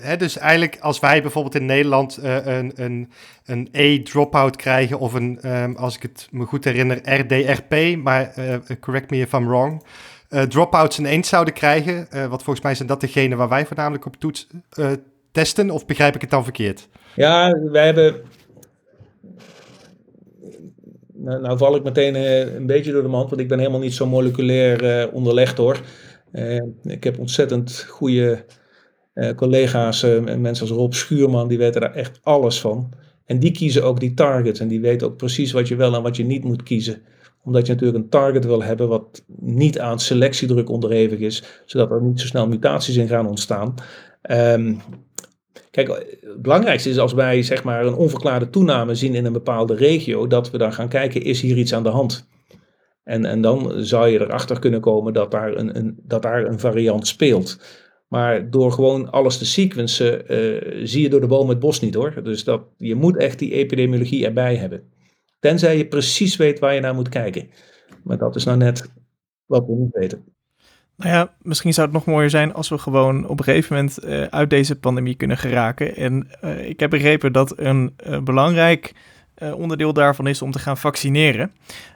Hè, dus eigenlijk als wij bijvoorbeeld in Nederland uh, een, een, een E-dropout krijgen, of een, um, als ik het me goed herinner, RDRP, maar correct me if I'm wrong uh, dropouts ineens zouden krijgen. Wat volgens mij zijn dat degene waar wij voornamelijk op toets, testen. Of begrijp ik het dan verkeerd? Ja, wij hebben. Nou, nou val ik meteen een beetje door de mand, want ik ben helemaal niet zo moleculair onderlegd hoor. Ik heb ontzettend goede collega's, mensen als Rob Schuurman, die weten daar echt alles van. En die kiezen ook die targets en die weten ook precies wat je wel en wat je niet moet kiezen omdat je natuurlijk een target wil hebben wat niet aan selectiedruk onderhevig is, zodat er niet zo snel mutaties in gaan ontstaan. Um, kijk, het belangrijkste is als wij zeg maar een onverklaarde toename zien in een bepaalde regio, dat we dan gaan kijken, is hier iets aan de hand? En, en dan zou je erachter kunnen komen dat daar een, een, dat daar een variant speelt. Maar door gewoon alles te sequencen, uh, zie je door de boom het bos niet hoor. Dus dat, je moet echt die epidemiologie erbij hebben. Tenzij je precies weet waar je naar moet kijken. Maar dat is nou net wat we niet weten. Nou ja, misschien zou het nog mooier zijn als we gewoon op een gegeven moment uh, uit deze pandemie kunnen geraken. En uh, ik heb begrepen dat een belangrijk onderdeel daarvan is om te gaan vaccineren.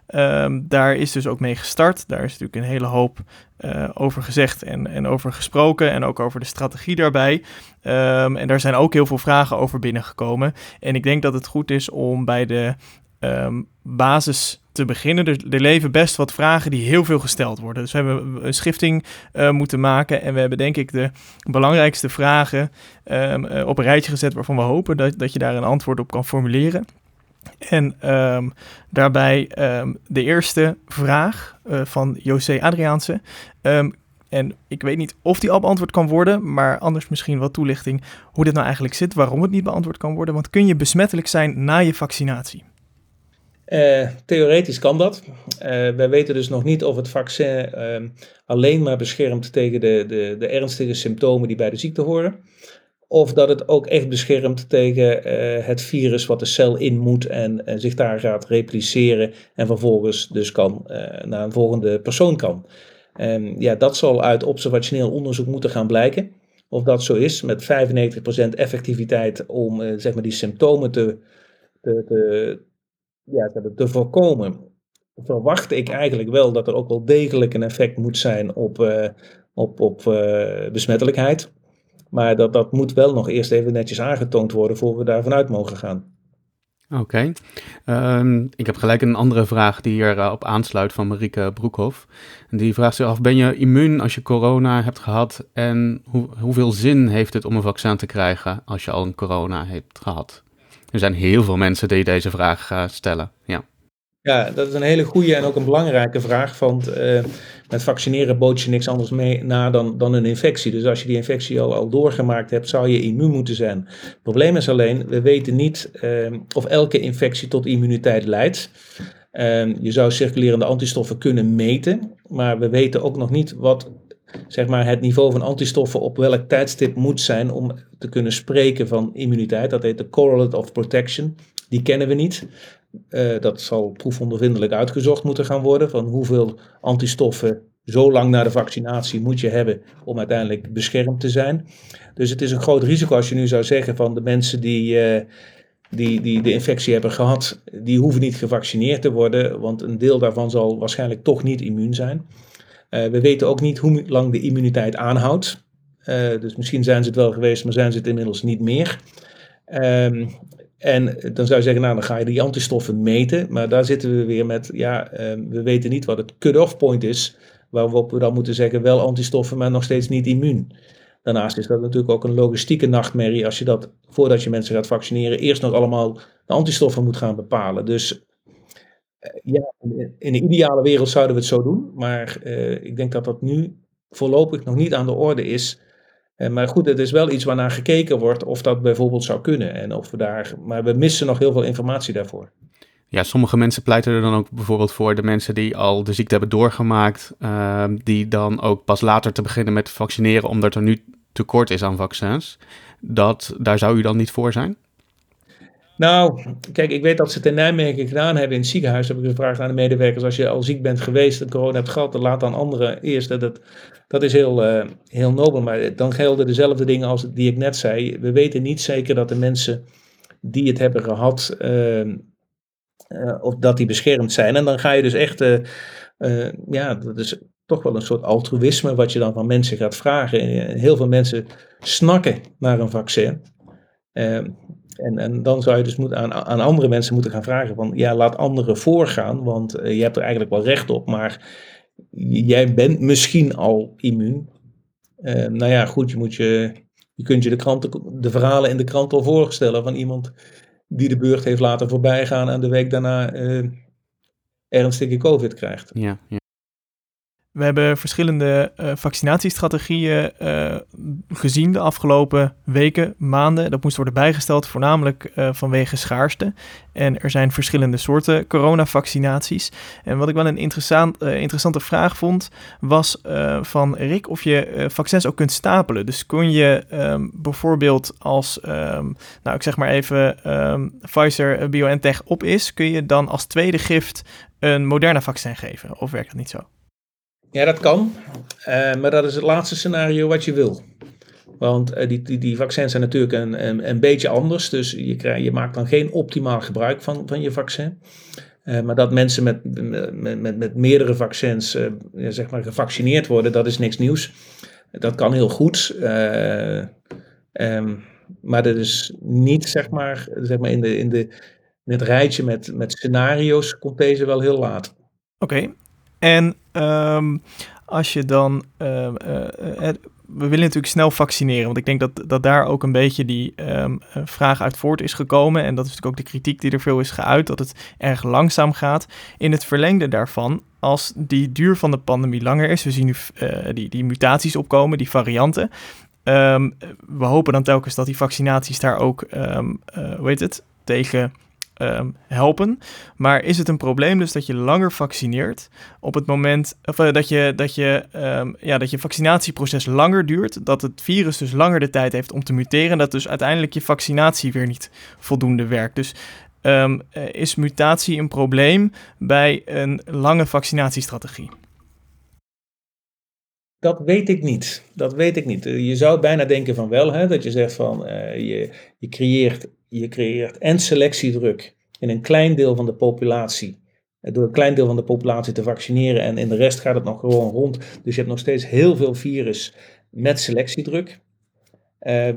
Um, daar is dus ook mee gestart. Daar is natuurlijk een hele hoop over gezegd en, en over gesproken. En ook over de strategie daarbij. Um, en daar zijn ook heel veel vragen over binnengekomen. En ik denk dat het goed is om bij de um, basis te beginnen. Er, er, leven best wat vragen die heel veel gesteld worden. Dus we hebben een schifting uh, moeten maken en we hebben denk ik de belangrijkste vragen uh, op een rijtje gezet waarvan we hopen dat, dat je daar een antwoord op kan formuleren. En um, daarbij de eerste vraag uh, van José Adriaanse. En ik weet niet of die al beantwoord kan worden, maar anders misschien wat toelichting hoe dit nou eigenlijk zit, waarom het niet beantwoord kan worden. Want kun je besmettelijk zijn na je vaccinatie? Uh, theoretisch kan dat. Uh, wij weten dus nog niet of het vaccin alleen maar beschermt tegen de, de, de, ernstige symptomen die bij de ziekte horen. Of dat het ook echt beschermt tegen het virus wat de cel in moet en zich daar gaat repliceren en vervolgens dus kan naar een volgende persoon kan. Um, ja, dat zal uit observationeel onderzoek moeten gaan blijken. Of dat zo is, met 95% effectiviteit om zeg maar die symptomen te, te, ja, te voorkomen, verwacht ik eigenlijk wel dat er ook wel degelijk een effect moet zijn op, op, op besmettelijkheid. Maar dat, dat moet wel nog eerst even netjes aangetoond worden voor we daar vanuit mogen gaan. Oké. Um, ik heb gelijk een andere vraag die hierop op aansluit van Marieke Broekhoff. Die vraagt zich af, ben je immuun als je corona hebt gehad? En hoe, hoeveel zin heeft het om een vaccin te krijgen als je al een corona hebt gehad? Er zijn heel veel mensen die deze vraag uh, stellen. Ja. Ja, dat is een hele goede en ook een belangrijke vraag. Want uh, met vaccineren bood je niks anders mee na dan, dan een infectie. Dus als je die infectie al, al doorgemaakt hebt, zou je immuun moeten zijn. Het probleem is alleen, we weten niet uh, of elke infectie tot immuniteit leidt. Ehm, je zou circulerende antistoffen kunnen meten, maar we weten ook nog niet wat zeg maar, het niveau van antistoffen op welk tijdstip moet zijn om te kunnen spreken van immuniteit. Dat heet de correlate of protection. Die kennen we niet. Uh, dat zal proefondervindelijk uitgezocht moeten gaan worden. Van hoeveel antistoffen zo lang na de vaccinatie moet je hebben om uiteindelijk beschermd te zijn. Dus het is een groot risico als je nu zou zeggen van de mensen die, uh, die, die de infectie hebben gehad, die hoeven niet gevaccineerd te worden, want een deel daarvan zal waarschijnlijk toch niet immuun zijn. Uh, we weten ook niet hoe lang de immuniteit aanhoudt. Dus misschien zijn ze het wel geweest, maar zijn ze het inmiddels niet meer. Um, en dan zou je zeggen, nou dan ga je die antistoffen meten. Maar daar zitten we weer met, ja, um, we weten niet wat het cut-off point is. Waarop we dan moeten zeggen, wel antistoffen, maar nog steeds niet immuun. Daarnaast is dat natuurlijk ook een logistieke nachtmerrie als je dat, voordat je mensen gaat vaccineren, eerst nog allemaal de antistoffen moet gaan bepalen. Dus ja, in de ideale wereld zouden we het zo doen, maar uh, ik denk dat dat nu voorlopig nog niet aan de orde is. Uh, maar goed, het is wel iets waarnaar gekeken wordt of dat bijvoorbeeld zou kunnen. En of we daar, maar we missen nog heel veel informatie daarvoor. Ja, sommige mensen pleiten er dan ook bijvoorbeeld voor de mensen die al de ziekte hebben doorgemaakt, uh, die dan ook pas later te beginnen met vaccineren omdat er nu tekort is aan vaccins. Dat, daar zou u dan niet voor zijn? Nou, kijk, ik weet dat ze het in Nijmegen gedaan hebben in het ziekenhuis. Heb ik gevraagd aan de medewerkers: als je al ziek bent geweest en corona hebt gehad, dan laat dan anderen eerst. Dat, dat is heel, uh, heel nobel. Maar dan gelden dezelfde dingen als die ik net zei. We weten niet zeker dat de mensen die het hebben gehad, uh, uh, of dat die beschermd zijn. En dan ga je dus echt, ja, dat is toch wel een soort altruïsme wat je dan van mensen gaat vragen. Heel veel mensen snakken naar een vaccin. En, en dan zou je dus moeten aan, aan andere mensen moeten gaan vragen van ja, laat anderen voorgaan, want uh, je hebt er eigenlijk wel recht op, maar jij bent misschien al immuun. Uh, nou ja, goed, je, moet je, je kunt je de, kranten, de verhalen in de krant al voorstellen van iemand die de beurt heeft laten voorbijgaan en de week daarna uh, ernstige COVID krijgt. Ja, ja. We hebben verschillende uh, vaccinatiestrategieën uh, gezien de afgelopen weken, maanden. Dat moest worden bijgesteld, voornamelijk uh, vanwege schaarste. En er zijn verschillende soorten coronavaccinaties. En wat ik wel een interessant, interessante vraag vond, was van Rick of je vaccins ook kunt stapelen. Dus kon je um, bijvoorbeeld als, um, nou ik zeg maar even, um, Pfizer BioNTech op is, kun je dan als tweede gift een Moderna vaccin geven? Of werkt dat niet zo? Ja, dat kan. Uh, maar dat is het laatste scenario wat je wil. Want uh, die, die, die, vaccins zijn natuurlijk een, een, een beetje anders. Dus je, krijg, je maakt dan geen optimaal gebruik van, van je vaccin. Uh, maar dat mensen met, met, met, met meerdere vaccins zeg maar gevaccineerd worden, dat is niks nieuws. Dat kan heel goed. Um, maar dat is niet zeg maar, zeg maar in, de, in, de, in het rijtje met, met scenario's komt deze wel heel laat. Oké. En um, als je dan ehm, eh, eh, we willen natuurlijk snel vaccineren. Want ik denk dat, dat daar ook een beetje die um, vraag uit voort is gekomen. En dat is natuurlijk ook de kritiek die er veel is geuit, dat het erg langzaam gaat. In het verlengde daarvan, als die duur van de pandemie langer is, we zien nu die, die mutaties opkomen, die varianten. We hopen dan telkens dat die vaccinaties daar ook, um, uh, het, tegen um, helpen. Maar is het een probleem dus dat je langer vaccineert op het moment, of uh, dat, je, dat, je, ja, dat je vaccinatieproces langer duurt, dat het virus dus langer de tijd heeft om te muteren en dat dus uiteindelijk je vaccinatie weer niet voldoende werkt. Dus is mutatie een probleem bij een lange vaccinatiestrategie? Dat weet ik niet. Dat weet ik niet. Je zou bijna denken van wel, hè, dat je zegt van je, je, creëert, je creëert en selectiedruk in een klein deel van de populatie. Eh, door een klein deel van de populatie te vaccineren en in de rest gaat het nog gewoon rond. Dus je hebt nog steeds heel veel virus met selectiedruk. Uh,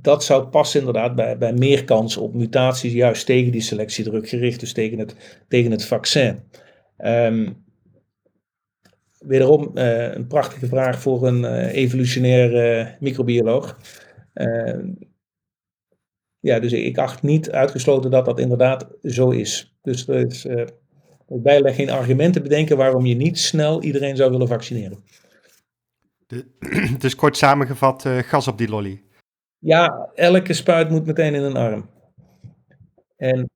dat zou passen inderdaad bij, bij meer kans op mutaties, juist tegen die selectiedruk gericht, dus tegen het, tegen het vaccin. Um, wederom uh, een prachtige vraag voor een uh, evolutionair uh, microbioloog. Ja, dus ik acht niet uitgesloten dat dat inderdaad zo is. Dus er is bijna geen argumenten bedenken waarom je niet snel iedereen zou willen vaccineren. De, dus kort samengevat, gas op die lolly. Ja, elke spuit moet meteen in een arm. En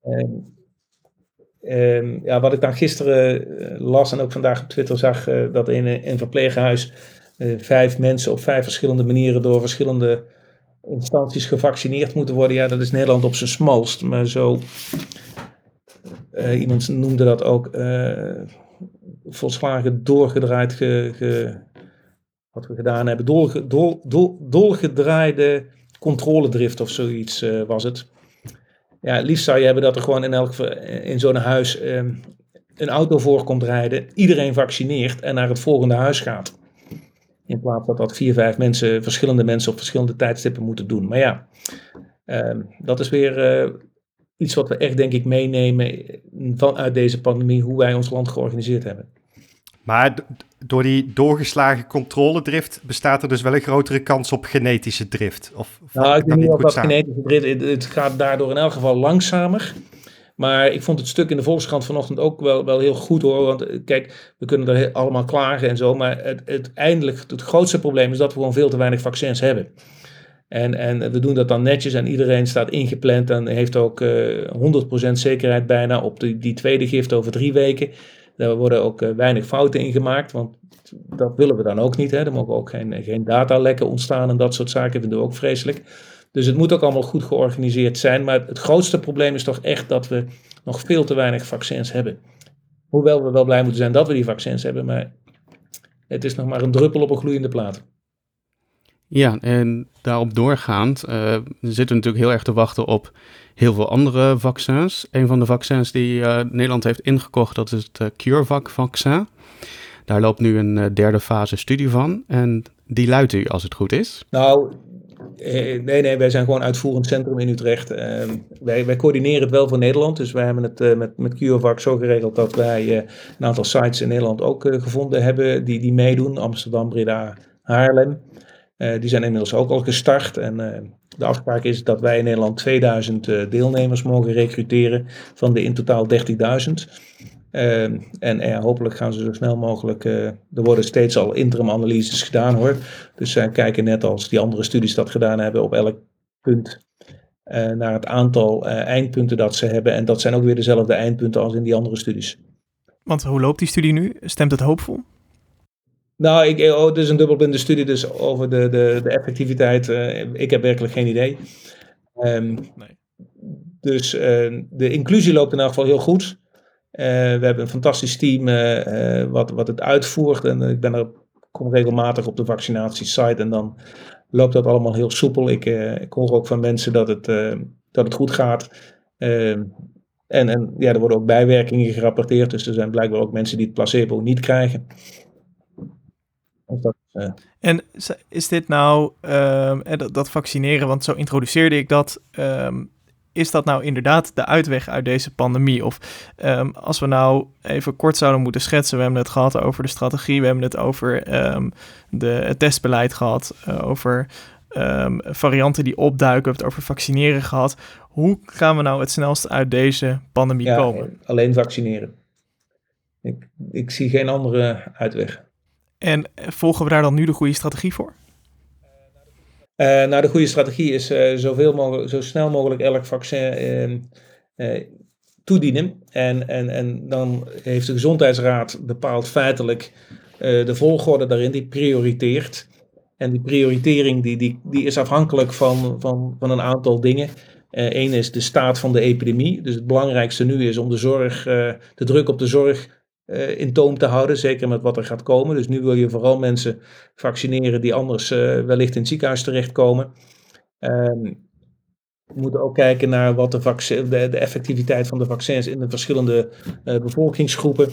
Ehm, ja, wat ik dan gisteren eh, las en ook vandaag op Twitter zag, uh, dat in een verpleeghuis uh, vijf mensen op vijf verschillende manieren door verschillende instanties gevaccineerd moeten worden. Ja, dat is Nederland op zijn smalst. Maar zo, iemand noemde dat ook volslagen doorgedraaid, ge, ge, wat we gedaan hebben, doorge, door, door, doorgedraaide controledrift of zoiets was het. Ja, het liefst zou je hebben dat er gewoon in, elk, in zo'n huis um, een auto voor komt rijden, iedereen vaccineert en naar het volgende huis gaat. In plaats dat dat vier, vijf mensen, verschillende mensen op verschillende tijdstippen moeten doen. Maar ja, um, dat is weer uh, iets wat we echt denk ik meenemen vanuit deze pandemie, hoe wij ons land georganiseerd hebben. Maar door die doorgeslagen controledrift bestaat er dus wel een grotere kans op genetische drift. Of, nou, ik weet niet of dat genetische drift, het gaat daardoor in elk geval langzamer. Maar ik vond het stuk in de Volkskrant vanochtend ook wel, wel heel goed hoor. Want eh, kijk, we kunnen er allemaal klagen en zo. Maar het, eindelijk, het grootste probleem is dat we gewoon veel te weinig vaccins hebben. En, en we doen dat dan netjes en iedereen staat ingepland en heeft ook uh, eh, 100% zekerheid bijna op die, die tweede gift over drie weken. Daar worden ook eh, weinig fouten in gemaakt, want dat willen we dan ook niet. Hè. Er mogen ook geen, geen datalekken ontstaan en dat soort zaken vinden we ook vreselijk. Dus het moet ook allemaal goed georganiseerd zijn. Maar het grootste probleem is toch echt dat we nog veel te weinig vaccins hebben. Hoewel we wel blij moeten zijn dat we die vaccins hebben, maar het is nog maar een druppel op een gloeiende plaat. Ja, en daarop doorgaand uh, zitten we natuurlijk heel erg te wachten op heel veel andere vaccins. Een van de vaccins die uh, Nederland heeft ingekocht, dat is het uh, CureVac-vaccin. Daar loopt nu een derde fase studie van. En die luidt u als het goed is. Nou, nee, nee, wij zijn gewoon uitvoerend centrum in Utrecht. Ehm, wij, wij coördineren het wel voor Nederland. Dus wij hebben het met, met CureVac zo geregeld dat wij een aantal sites in Nederland ook gevonden hebben die, die meedoen. Amsterdam, Breda, Haarlem. Die zijn inmiddels ook al gestart. En de afspraak is dat wij in Nederland 2000 uh, deelnemers mogen recruteren van de in totaal 30.000. en hopelijk gaan ze zo snel mogelijk. er worden steeds al interim analyses gedaan hoor. Dus zij kijken net als die andere studies dat gedaan hebben op elk punt naar het aantal eindpunten dat ze hebben. En dat zijn ook weer dezelfde eindpunten als in die andere studies. Want hoe loopt die studie nu? Stemt het hoopvol? Nou, ik, oh, het is een dubbelblinde studie, dus over de, de, de effectiviteit. Ik heb werkelijk geen idee. Um, nee. Dus de inclusie loopt in elk geval heel goed. Uh, we hebben een fantastisch team wat, wat het uitvoert. En ik ben er, kom regelmatig op de vaccinatiesite en dan loopt dat allemaal heel soepel. Ik, ik hoor ook van mensen dat het, dat het goed gaat. Ehm, en, en ja, er worden ook bijwerkingen gerapporteerd. Dus er zijn blijkbaar ook mensen die het placebo niet krijgen. Dat, uh... En is dit nou, um, dat, dat, vaccineren, want zo introduceerde ik dat. Um, is dat nou inderdaad de uitweg uit deze pandemie? Of ehm, als we nou even kort zouden moeten schetsen, we hebben het gehad over de strategie, we hebben het over ehm, de, het testbeleid gehad, uh, over um, varianten die opduiken, we hebben het over vaccineren gehad. Hoe gaan we nou het snelst uit deze pandemie ja, komen? Alleen vaccineren. Ik, ik zie geen andere uitweg. En volgen we daar dan nu de goede strategie voor? Uh, nou, de goede strategie is uh, zoveel mogelijk, zo snel mogelijk elk vaccin uh, toedienen. En, en, en dan heeft de Gezondheidsraad bepaald feitelijk de volgorde daarin, die prioriteert. En die prioritering die, die, die is afhankelijk van, van, van een aantal dingen. Eén is de staat van de epidemie. Dus het belangrijkste nu is om de zorg, de druk op de zorg uh, in toom te houden, zeker met wat er gaat komen. Dus nu wil je vooral mensen vaccineren die anders uh, wellicht in het ziekenhuis terechtkomen. Um, we moeten ook kijken naar wat de, de, de effectiviteit van de vaccins in de verschillende uh, bevolkingsgroepen.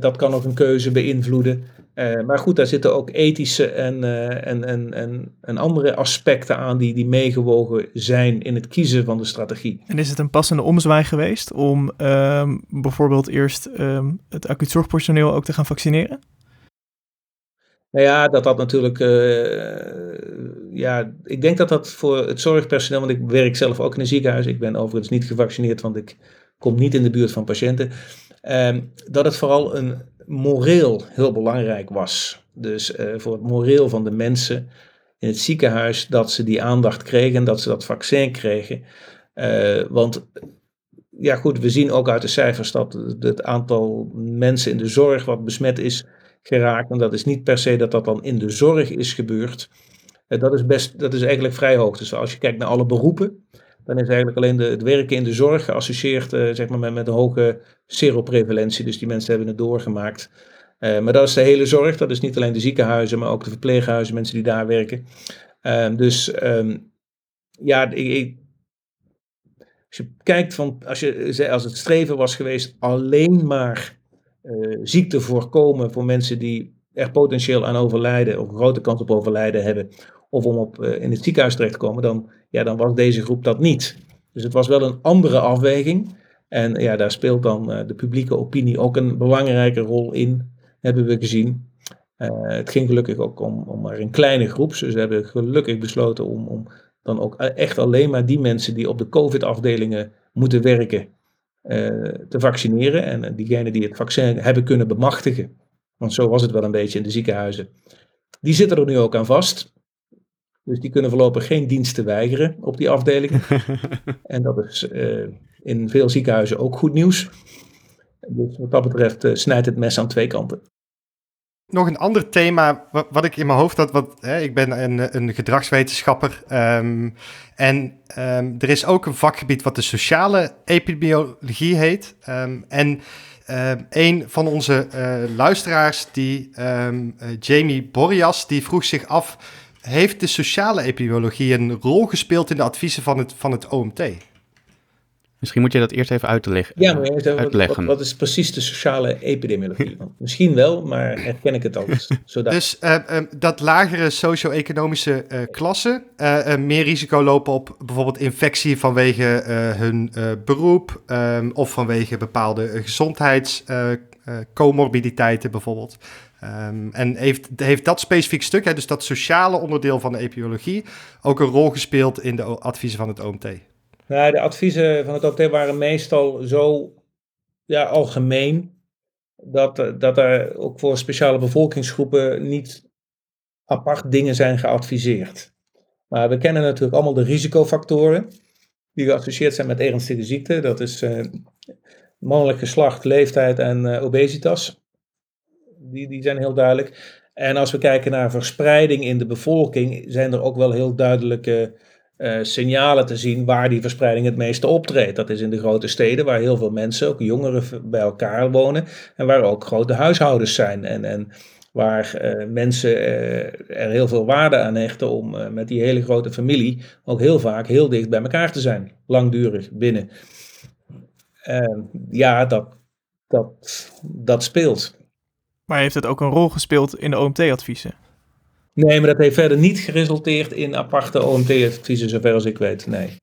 Dat kan ook een keuze beïnvloeden. Uh, maar goed, daar zitten ook ethische en, uh, en, en, en, en, andere aspecten aan die, die meegewogen zijn in het kiezen van de strategie. En is het een passende omzwaai geweest om um, bijvoorbeeld eerst um, het acuut zorgpersoneel ook te gaan vaccineren? Nou ja, dat dat natuurlijk. Uh, ja, ik denk dat dat voor het zorgpersoneel, want ik werk zelf ook in een ziekenhuis. Ik ben overigens niet gevaccineerd, want ik kom niet in de buurt van patiënten. Dat het vooral een moreel heel belangrijk was. Dus uh, voor het moreel van de mensen in het ziekenhuis, dat ze die aandacht kregen en dat ze dat vaccin kregen. Uh, want ja goed, we zien ook uit de cijfers dat het aantal mensen in de zorg wat besmet is geraakt. En dat is niet per se dat dat dan in de zorg is gebeurd. Uh, dat, is best, dat is eigenlijk vrij hoog. Dus als je kijkt naar alle beroepen, dan is eigenlijk alleen de, het werken in de zorg geassocieerd uh, zeg maar met, met, een hoge seroprevalentie. Dus die mensen hebben het doorgemaakt. Uh, maar dat is de hele zorg. Dat is niet alleen de ziekenhuizen, maar ook de verpleeghuizen, mensen die daar werken. Uh, dus um, ja, ik, ik, als je kijkt van, als, je, als het streven was geweest alleen maar ziekte voorkomen voor mensen die er potentieel aan overlijden, of een grote kans op overlijden hebben, of om op, in het ziekenhuis terecht te komen, dan, ja, dan was deze groep dat niet. Dus het was wel een andere afweging. En ja, daar speelt dan uh, de publieke opinie ook een belangrijke rol in, hebben we gezien. Uh, het ging gelukkig ook om, om maar een kleine groep. Dus ze hebben gelukkig besloten om, om dan ook echt alleen maar die mensen die op de COVID-afdelingen moeten werken, te vaccineren. En diegenen die het vaccin hebben kunnen bemachtigen, want zo was het wel een beetje in de ziekenhuizen, die zitten er nu ook aan vast. Dus die kunnen voorlopig geen diensten weigeren op die afdeling. en dat is uh, in veel ziekenhuizen ook goed nieuws. Dus wat dat betreft uh, snijdt het mes aan twee kanten. Nog een ander thema wat, wat ik in mijn hoofd had. Wat, hè, ik ben een, een gedragswetenschapper. Um, en um, er is ook een vakgebied wat de sociale epidemiologie heet. Um, en een van onze uh, luisteraars, die, Jamie Borjas, die vroeg zich af heeft de sociale epidemiologie een rol gespeeld in de adviezen van het, van het OMT? Misschien moet je dat eerst even uitleggen. Ja, maar even, uitleggen. Wat, wat, is precies de sociale epidemiologie? misschien wel, maar herken ik het al. Zodat... Dus uh, uh, dat lagere socio-economische uh, klassen meer risico lopen op bijvoorbeeld infectie vanwege hun beroep um, of vanwege bepaalde gezondheidscomorbiditeiten bijvoorbeeld. Um, en heeft, heeft dat specifiek stuk, hè, dus dat sociale onderdeel van de epidemiologie, ook een rol gespeeld in de adviezen van het OMT? Nou, de adviezen van het OMT waren meestal zo ja, algemeen dat, dat er ook voor speciale bevolkingsgroepen niet apart dingen zijn geadviseerd. Maar we kennen natuurlijk allemaal de risicofactoren die geassocieerd zijn met ernstige ziekte. Dat is uh, mannelijk geslacht, leeftijd en uh, obesitas die, die zijn heel duidelijk. En als we kijken naar verspreiding in de bevolking, zijn er ook wel heel duidelijke uh, signalen te zien waar die verspreiding het meeste optreedt. Dat is in de grote steden, waar heel veel mensen, ook jongeren, bij elkaar wonen. En waar ook grote huishoudens zijn. En, en waar uh, mensen uh, er heel veel waarde aan hechten om met die hele grote familie ook heel vaak heel dicht bij elkaar te zijn. Langdurig binnen. ja, dat, dat, dat speelt. Maar heeft het ook een rol gespeeld in de OMT-adviezen? Nee, maar dat heeft verder niet geresulteerd in aparte OMT-adviezen, zover als ik weet. Nee.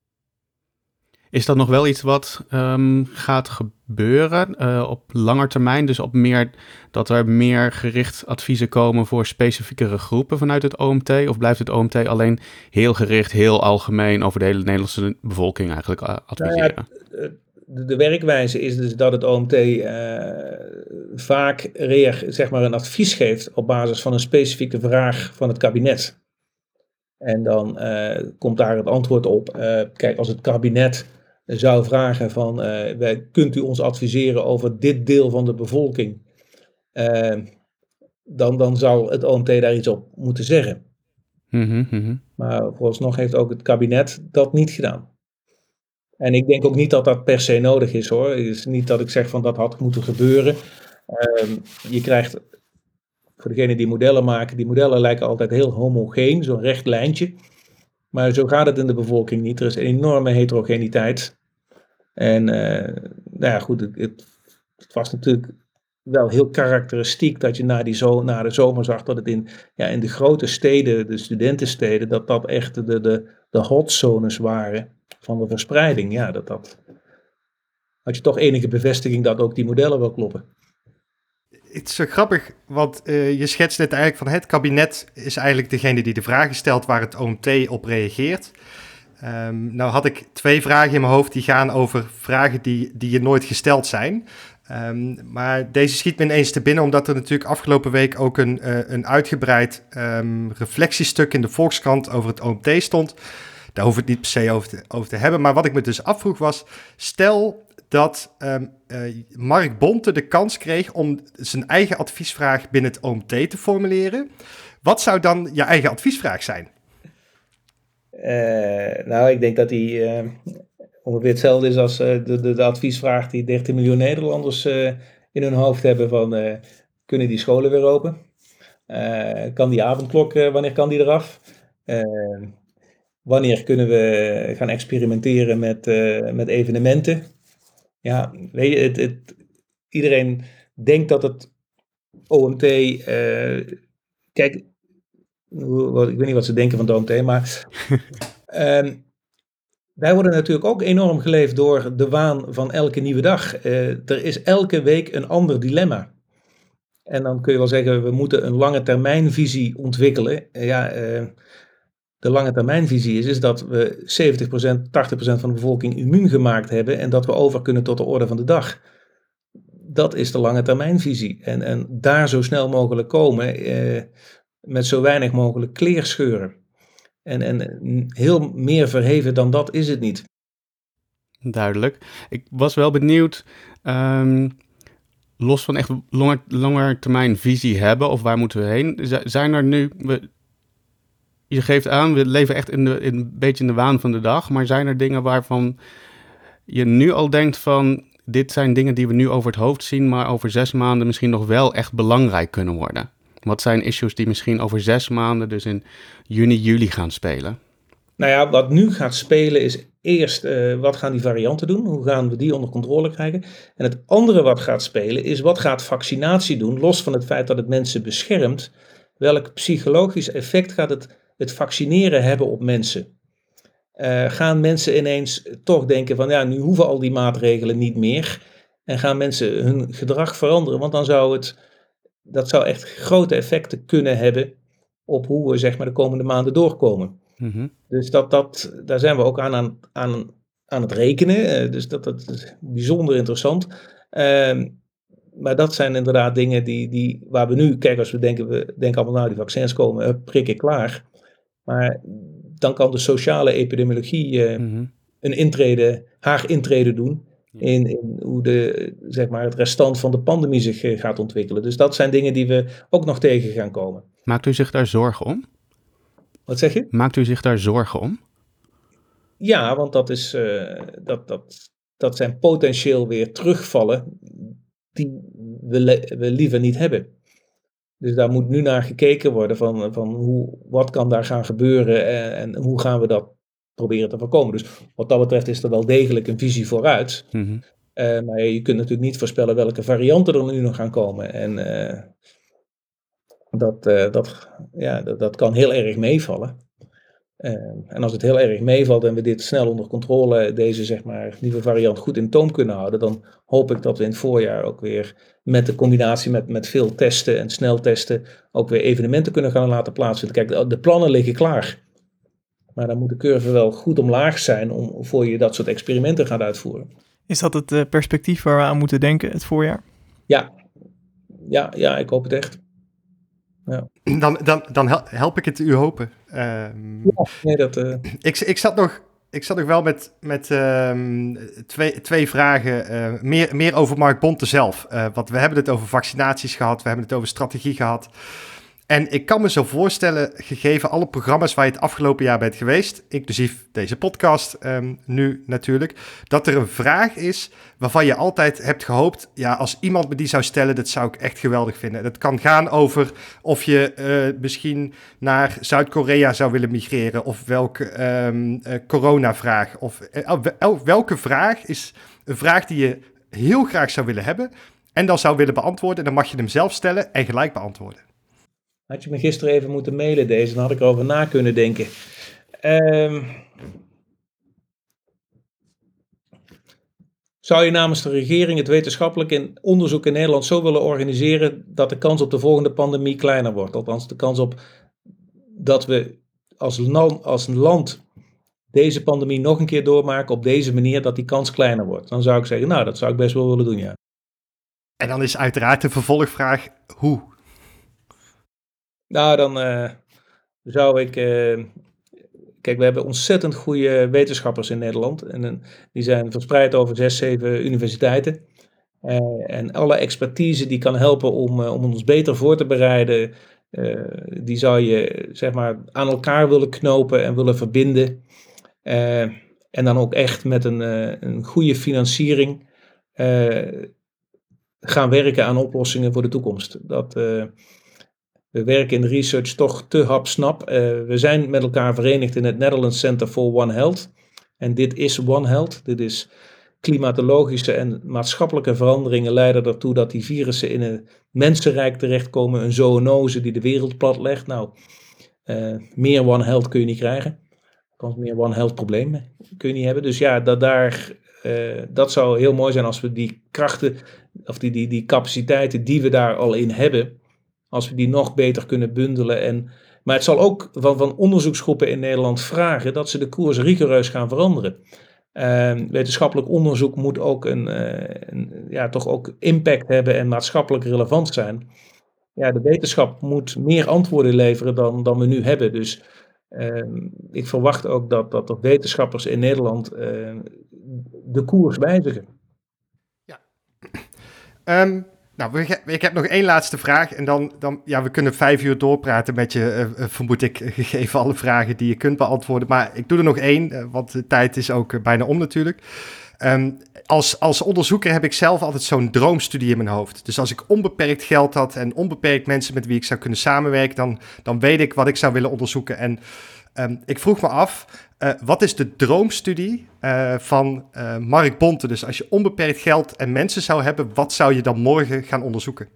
Is dat nog wel iets wat um, gaat gebeuren uh, op langer termijn? Dus op meer, dat er meer gericht adviezen komen voor specifiekere groepen vanuit het OMT? Of blijft het OMT alleen heel gericht, heel algemeen over de hele Nederlandse bevolking eigenlijk uh, adviseren? Nou ja, de, de, werkwijze is dus dat het OMT uh, vaak zeg maar een advies geeft op basis van een specifieke vraag van het kabinet. En dan komt daar het antwoord op. kijk, als het kabinet zou vragen van, uh, wij, kunt u ons adviseren over dit deel van de bevolking, dan, dan zou het OMT daar iets op moeten zeggen. Mm -hmm. Maar vooralsnog heeft ook het kabinet dat niet gedaan. En ik denk ook niet dat dat per se nodig is hoor. Het is niet dat ik zeg van dat had moeten gebeuren. Uh, je krijgt, voor degenen die modellen maken, die modellen lijken altijd heel homogeen, zo'n recht lijntje. Maar zo gaat het in de bevolking niet. Er is een enorme heterogeniteit. En uh, nou ja, goed, het, het, was natuurlijk wel heel karakteristiek dat je na, die zo, de zomer zag dat het in, ja, in de grote steden, de studentensteden, dat dat echt de, de, de hotzones waren van de verspreiding. Ja, dat dat. Had je toch enige bevestiging dat ook die modellen wel kloppen. Het is zo grappig, want uh, je schetst net eigenlijk van het kabinet is eigenlijk degene die de vragen stelt waar het OMT op reageert. Um, nou had ik twee vragen in mijn hoofd die gaan over vragen die, die je nooit gesteld zijn. Um, maar deze schiet me ineens te binnen, omdat er natuurlijk afgelopen week ook een, uh, een uitgebreid um, reflectiestuk in de Volkskrant over het OMT stond. Daar hoef ik het niet per se over te, over te hebben. Maar wat ik me dus afvroeg was, stel dat um, uh, Mark Bonte de kans kreeg om zijn eigen adviesvraag binnen het OMT te formuleren. Wat zou dan je eigen adviesvraag zijn? Uh, nou, ik denk dat uh, ongeveer hetzelfde is als uh, de, de, de, adviesvraag die 13 miljoen Nederlanders in hun hoofd hebben van kunnen die scholen weer open? kan die avondklok, wanneer kan die eraf? wanneer kunnen we gaan experimenteren met, met evenementen? Ja, weet je, het, het, iedereen denkt dat het OMT, kijk, ik weet niet wat ze denken van Dante, maar um, wij worden natuurlijk ook enorm geleefd door de waan van elke nieuwe dag. Uh, er is elke week een ander dilemma. En dan kun je wel zeggen, we moeten een lange termijnvisie ontwikkelen. Uh, ja, uh, de lange termijnvisie is, is dat we 70%, 80% van de bevolking immuun gemaakt hebben en dat we over kunnen tot de orde van de dag. Dat is de lange termijnvisie. En, en daar zo snel mogelijk komen, met zo weinig mogelijk kleerscheuren. En, en heel meer verheven dan dat is het niet. Duidelijk. Ik was wel benieuwd, um, los van echt langer, langer termijn visie hebben of waar moeten we heen, zijn er nu, je geeft aan, we leven echt in, de, in een beetje in de waan van de dag, maar zijn er dingen waarvan je nu al denkt van, dit zijn dingen die we nu over het hoofd zien, maar over zes maanden misschien nog wel echt belangrijk kunnen worden? Wat zijn issues die misschien over zes maanden, dus in juni, juli gaan spelen? Nou ja, wat nu gaat spelen is eerst uh, wat gaan die varianten doen? Hoe gaan we die onder controle krijgen? En het andere wat gaat spelen is wat gaat vaccinatie doen? Los van het feit dat het mensen beschermt, welk psychologisch effect gaat het, het vaccineren hebben op mensen? Uh, gaan mensen ineens toch denken van ja, nu hoeven al die maatregelen niet meer. En gaan mensen hun gedrag veranderen? Want dan zou het dat zou echt grote effecten kunnen hebben op hoe we zeg maar, de komende maanden doorkomen. Mhm. Dus dat, dat, daar zijn we ook aan, aan, aan, aan het rekenen. Eh, dus dat, dat is bijzonder interessant. Uh, maar dat zijn inderdaad dingen die, die, waar we nu, kijk, als we denken, we denken allemaal nou, die vaccins komen, prikken klaar. Maar dan kan de sociale epidemiologie uh, mm -hmm. een intrede, haar intrede doen in, in, hoe de, zeg maar, het restant van de pandemie zich eh, gaat ontwikkelen. Dus dat zijn dingen die we ook nog tegen gaan komen. Maakt u zich daar zorgen om? Wat zeg je? Maakt u zich daar zorgen om? Ja, want dat, is, uh, dat, dat, dat zijn potentieel weer terugvallen die we, we liever niet hebben. Dus daar moet nu naar gekeken worden van, van hoe, wat kan daar gaan gebeuren en, en hoe gaan we dat proberen te voorkomen. Dus wat dat betreft is er wel degelijk een visie vooruit. Mm -hmm. uh, maar je kunt natuurlijk niet voorspellen welke varianten er nu nog gaan komen. En uh, dat, uh, dat, ja, dat, dat, kan heel erg meevallen. en als het heel erg meevalt en we dit snel onder controle, deze zeg maar, nieuwe variant goed in toom kunnen houden, dan hoop ik dat we in het voorjaar ook weer met de combinatie met, met veel testen en snel testen ook weer evenementen kunnen gaan laten plaatsvinden. Kijk, de, de plannen liggen klaar. Maar dan moet de curve wel goed omlaag zijn om, voor je dat soort experimenten gaat uitvoeren. Is dat het uh, perspectief waar we aan moeten denken het voorjaar? Ja, ja, ja ik hoop het echt. Ja. Dan, dan, dan help ik het u hopen. Um, ja, nee, dat, uh... ik, ik, zat nog, ik zat nog wel met, met um, twee, twee vragen. Uh, meer, meer over Mark Bonte zelf. Uh, want we hebben het over vaccinaties gehad. We hebben het over strategie gehad. En ik kan me zo voorstellen, gegeven alle programma's waar je het afgelopen jaar bent geweest, inclusief deze podcast um, nu natuurlijk, dat er een vraag is waarvan je altijd hebt gehoopt, ja, als iemand me die zou stellen, dat zou ik echt geweldig vinden. Dat kan gaan over of je uh, misschien naar Zuid-Korea zou willen migreren, of welke um, uh, corona-vraag, of uh, welke vraag is een vraag die je heel graag zou willen hebben en dan zou willen beantwoorden. En dan mag je hem zelf stellen en gelijk beantwoorden. Had je me gisteren even moeten mailen deze, dan had ik erover na kunnen denken. Um, zou je namens de regering het wetenschappelijk onderzoek in Nederland zo willen organiseren dat de kans op de volgende pandemie kleiner wordt? Althans, de kans op dat we als als land deze pandemie nog een keer doormaken op deze manier, dat die kans kleiner wordt. Dan zou ik zeggen, nou, dat zou ik best wel willen doen, ja. En dan is uiteraard de vervolgvraag, hoe? Nou, dan uh, zou ik. Uh, kijk, we hebben ontzettend goede wetenschappers in Nederland. En die zijn verspreid over zes, zeven universiteiten. En alle expertise die kan helpen om, om ons beter voor te bereiden, die zou je zeg maar aan elkaar willen knopen en willen verbinden. en dan ook echt met een, een goede financiering gaan werken aan oplossingen voor de toekomst. Dat, we werken in de research toch te hapsnap. Uh, we zijn met elkaar verenigd in het Netherlands Center for One Health. En dit is One Health. Dit is klimatologische en maatschappelijke veranderingen leiden ertoe dat die virussen in een mensenrijk terechtkomen. Een zoonose die de wereld plat legt. Nou, uh, meer One Health kun je niet krijgen. Althans, meer One Health problemen kun je niet hebben. Dus ja, dat, daar, uh, dat zou heel mooi zijn als we die krachten, of die, die, die capaciteiten die we daar al in hebben, als we die nog beter kunnen bundelen. En, maar het zal ook van, van onderzoeksgroepen in Nederland vragen dat ze de koers rigoureus gaan veranderen. Uh, wetenschappelijk onderzoek moet ook een, uh, een, ja, toch ook impact hebben en maatschappelijk relevant zijn. Ja, de wetenschap moet meer antwoorden leveren dan, dan we nu hebben. Dus uh, ik verwacht ook dat, dat de wetenschappers in Nederland uh, de koers wijzigen. Ja. nou, ik heb nog één laatste vraag. En dan, dan ja, we kunnen vijf uur doorpraten met je, uh, vermoed ik, gegeven alle vragen die je kunt beantwoorden. Maar ik doe er nog één, want de tijd is ook bijna om natuurlijk. Um, als, als onderzoeker heb ik zelf altijd zo'n droomstudie in mijn hoofd. Dus als ik onbeperkt geld had en onbeperkt mensen met wie ik zou kunnen samenwerken, dan, dan weet ik wat ik zou willen onderzoeken. En um, ik vroeg me af, uh, wat is de droomstudie uh, van uh, Mark Bonte? Dus als je onbeperkt geld en mensen zou hebben, wat zou je dan morgen gaan onderzoeken?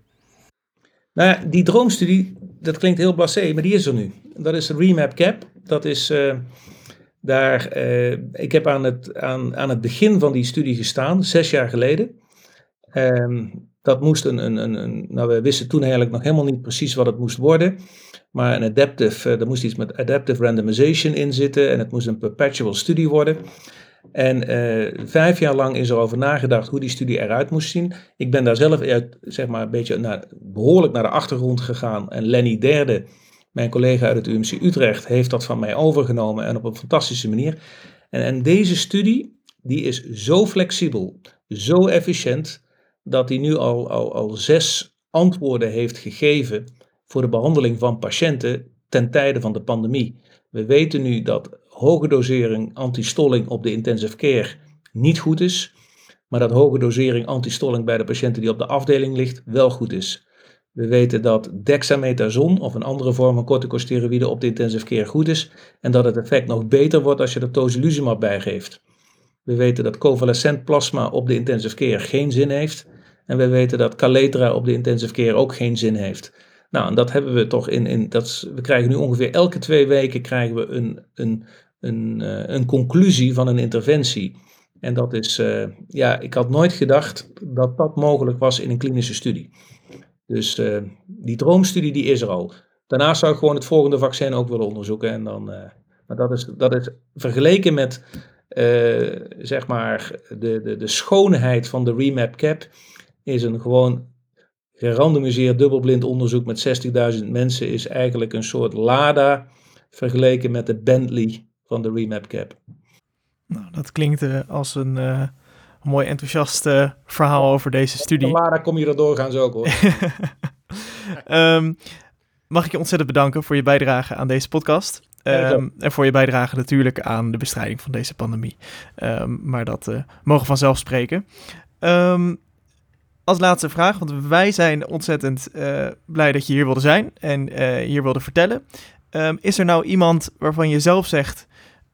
Nou die droomstudie, dat klinkt heel blasé, maar die is er nu. Dat is de Remap Cap. Dat is daar, ik heb aan het, aan, aan het begin van die studie gestaan, zes jaar geleden. Um, dat moest een, een, een, een, nou we wisten toen eigenlijk nog helemaal niet precies wat het moest worden. Maar een adaptive, uh, er moest iets met adaptive randomization in zitten en het moest een perpetual studie worden. En uh, vijf jaar lang is er over nagedacht hoe die studie eruit moest zien. Ik ben daar zelf zeg maar, een beetje behoorlijk naar de achtergrond gegaan. En Lenny Derde, mijn collega uit het UMC Utrecht, heeft dat van mij overgenomen en op een fantastische manier. En, en deze studie, die is zo flexibel, zo efficiënt, dat hij nu al, al, al zes antwoorden heeft gegeven voor de behandeling van patiënten ten tijde van de pandemie. We weten nu dat hoge dosering antistolling op de intensive care niet goed is, maar dat hoge dosering antistolling bij de patiënten die op de afdeling ligt wel goed is. We weten dat dexamethason of een andere vorm van corticosteroïden op de intensive care goed is en dat het effect nog beter wordt als je er tocilizumab bij geeft. We weten dat convalescent plasma op de intensive care geen zin heeft en we weten dat Caletra op de intensive care ook geen zin heeft. Nou, en dat hebben we toch in, in dat, we krijgen nu ongeveer elke twee weken krijgen we een, een, een, uh, een conclusie van een interventie. En dat is, uh, ja, ik had nooit gedacht dat dat mogelijk was in een klinische studie. Dus uh, die droomstudie die is er al. Daarnaast zou ik gewoon het volgende vaccin ook willen onderzoeken. En dan, maar dat is, dat is vergeleken met zeg maar de, de, de schoonheid van de remap cap, is een gewoon gerandomiseerd dubbelblind onderzoek met 60.000 mensen is eigenlijk een soort Lada vergeleken met de Bentley van de Remap Cap. Nou, dat klinkt uh, als een uh, mooi enthousiast uh, verhaal over deze studie. Lada kom je er doorgaans ook hoor. um, mag ik je ontzettend bedanken voor je bijdrage aan deze podcast. Um, en voor je bijdrage natuurlijk aan de bestrijding van deze pandemie. Um, maar dat mogen vanzelf spreken. Um, als laatste vraag, want wij zijn ontzettend uh, blij dat je hier wilde zijn en uh, hier wilde vertellen. Um, is er nou iemand waarvan je zelf zegt,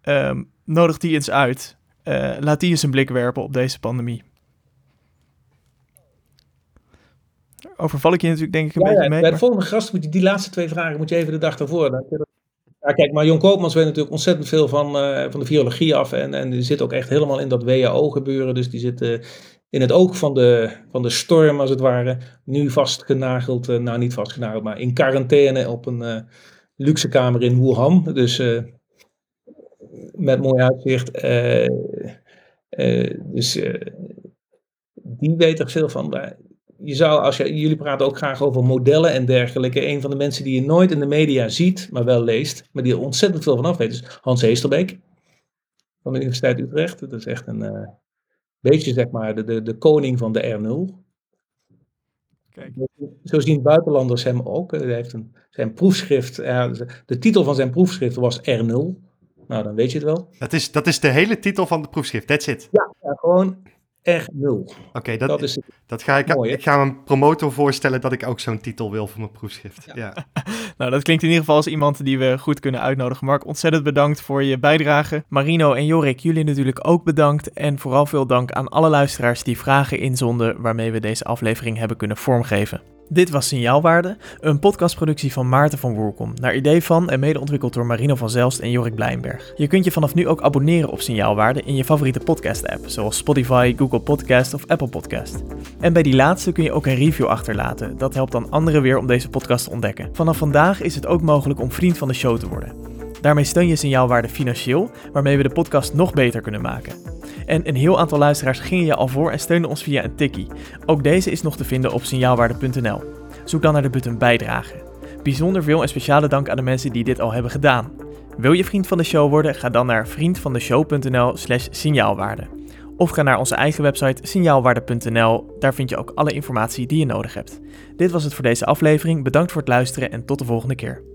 um, nodig die eens uit, uh, laat die eens een blik werpen op deze pandemie? Overval ik je natuurlijk denk ik een ja, beetje ja, mee. Bij maar... de volgende gast moet je die laatste twee vragen moet je even de dag daarvoor. Ja, kijk, maar Jon Koopmans weet natuurlijk ontzettend veel van, van de virologie af en, en die zit ook echt helemaal in dat WHO gebeuren. Dus die zit in het oog van de, van de storm, als het ware, nu vastgenageld, uh, nou niet vastgenageld, maar in quarantaine op een uh, luxe kamer in Wuhan. Dus uh, met mooi uitzicht. dus die weet er veel van. Je zou, als je, jullie praten ook graag over modellen en dergelijke. Een van de mensen die je nooit in de media ziet, maar wel leest, maar die er ontzettend veel van af weet, is Hans Heesterbeek van de Universiteit Utrecht. Dat is echt een beetje zeg maar de, de, de koning van de R0. Kijk. Zo zien buitenlanders hem ook. Hij heeft een, zijn proefschrift, de titel van zijn proefschrift was R0. Nou, dan weet je het wel. Dat is, dat is de hele titel van de proefschrift, that's it. Ja, ja gewoon R0. Oké, okay, dat, dat, is dat ga ik, mooi, ik ga mijn promotor voorstellen dat ik ook zo'n titel wil voor mijn proefschrift. Ja. ja. nou, dat klinkt in ieder geval als iemand die we goed kunnen uitnodigen. Mark, ontzettend bedankt voor je bijdrage. Marino en Jorik, jullie natuurlijk ook bedankt. En vooral veel dank aan alle luisteraars die vragen inzonden waarmee we deze aflevering hebben kunnen vormgeven. Dit was Signaalwaarde, een podcastproductie van Maarten van Woerkom, naar idee van en mede ontwikkeld door Marino van Zelst en Jorik Blijnberg. Je kunt je vanaf nu ook abonneren op Signaalwaarde in je favoriete podcast-app, zoals Spotify, Google Podcast of Apple Podcast. En bij die laatste kun je ook een review achterlaten, dat helpt dan anderen weer om deze podcast te ontdekken. Vanaf vandaag is het ook mogelijk om vriend van de show te worden. Daarmee steun je Signaalwaarde financieel, waarmee we de podcast nog beter kunnen maken. En een heel aantal luisteraars gingen je al voor en steunden ons via een tikkie. Ook deze is nog te vinden op signaalwaarde.nl. Zoek dan naar de button bijdragen. Bijzonder veel en speciale dank aan de mensen die dit al hebben gedaan. Wil je vriend van de show worden? Ga dan naar vriendvandeshow.nl slash signaalwaarde. Of ga naar onze eigen website signaalwaarde.nl. Daar vind je ook alle informatie die je nodig hebt. Dit was het voor deze aflevering. Bedankt voor het luisteren en tot de volgende keer.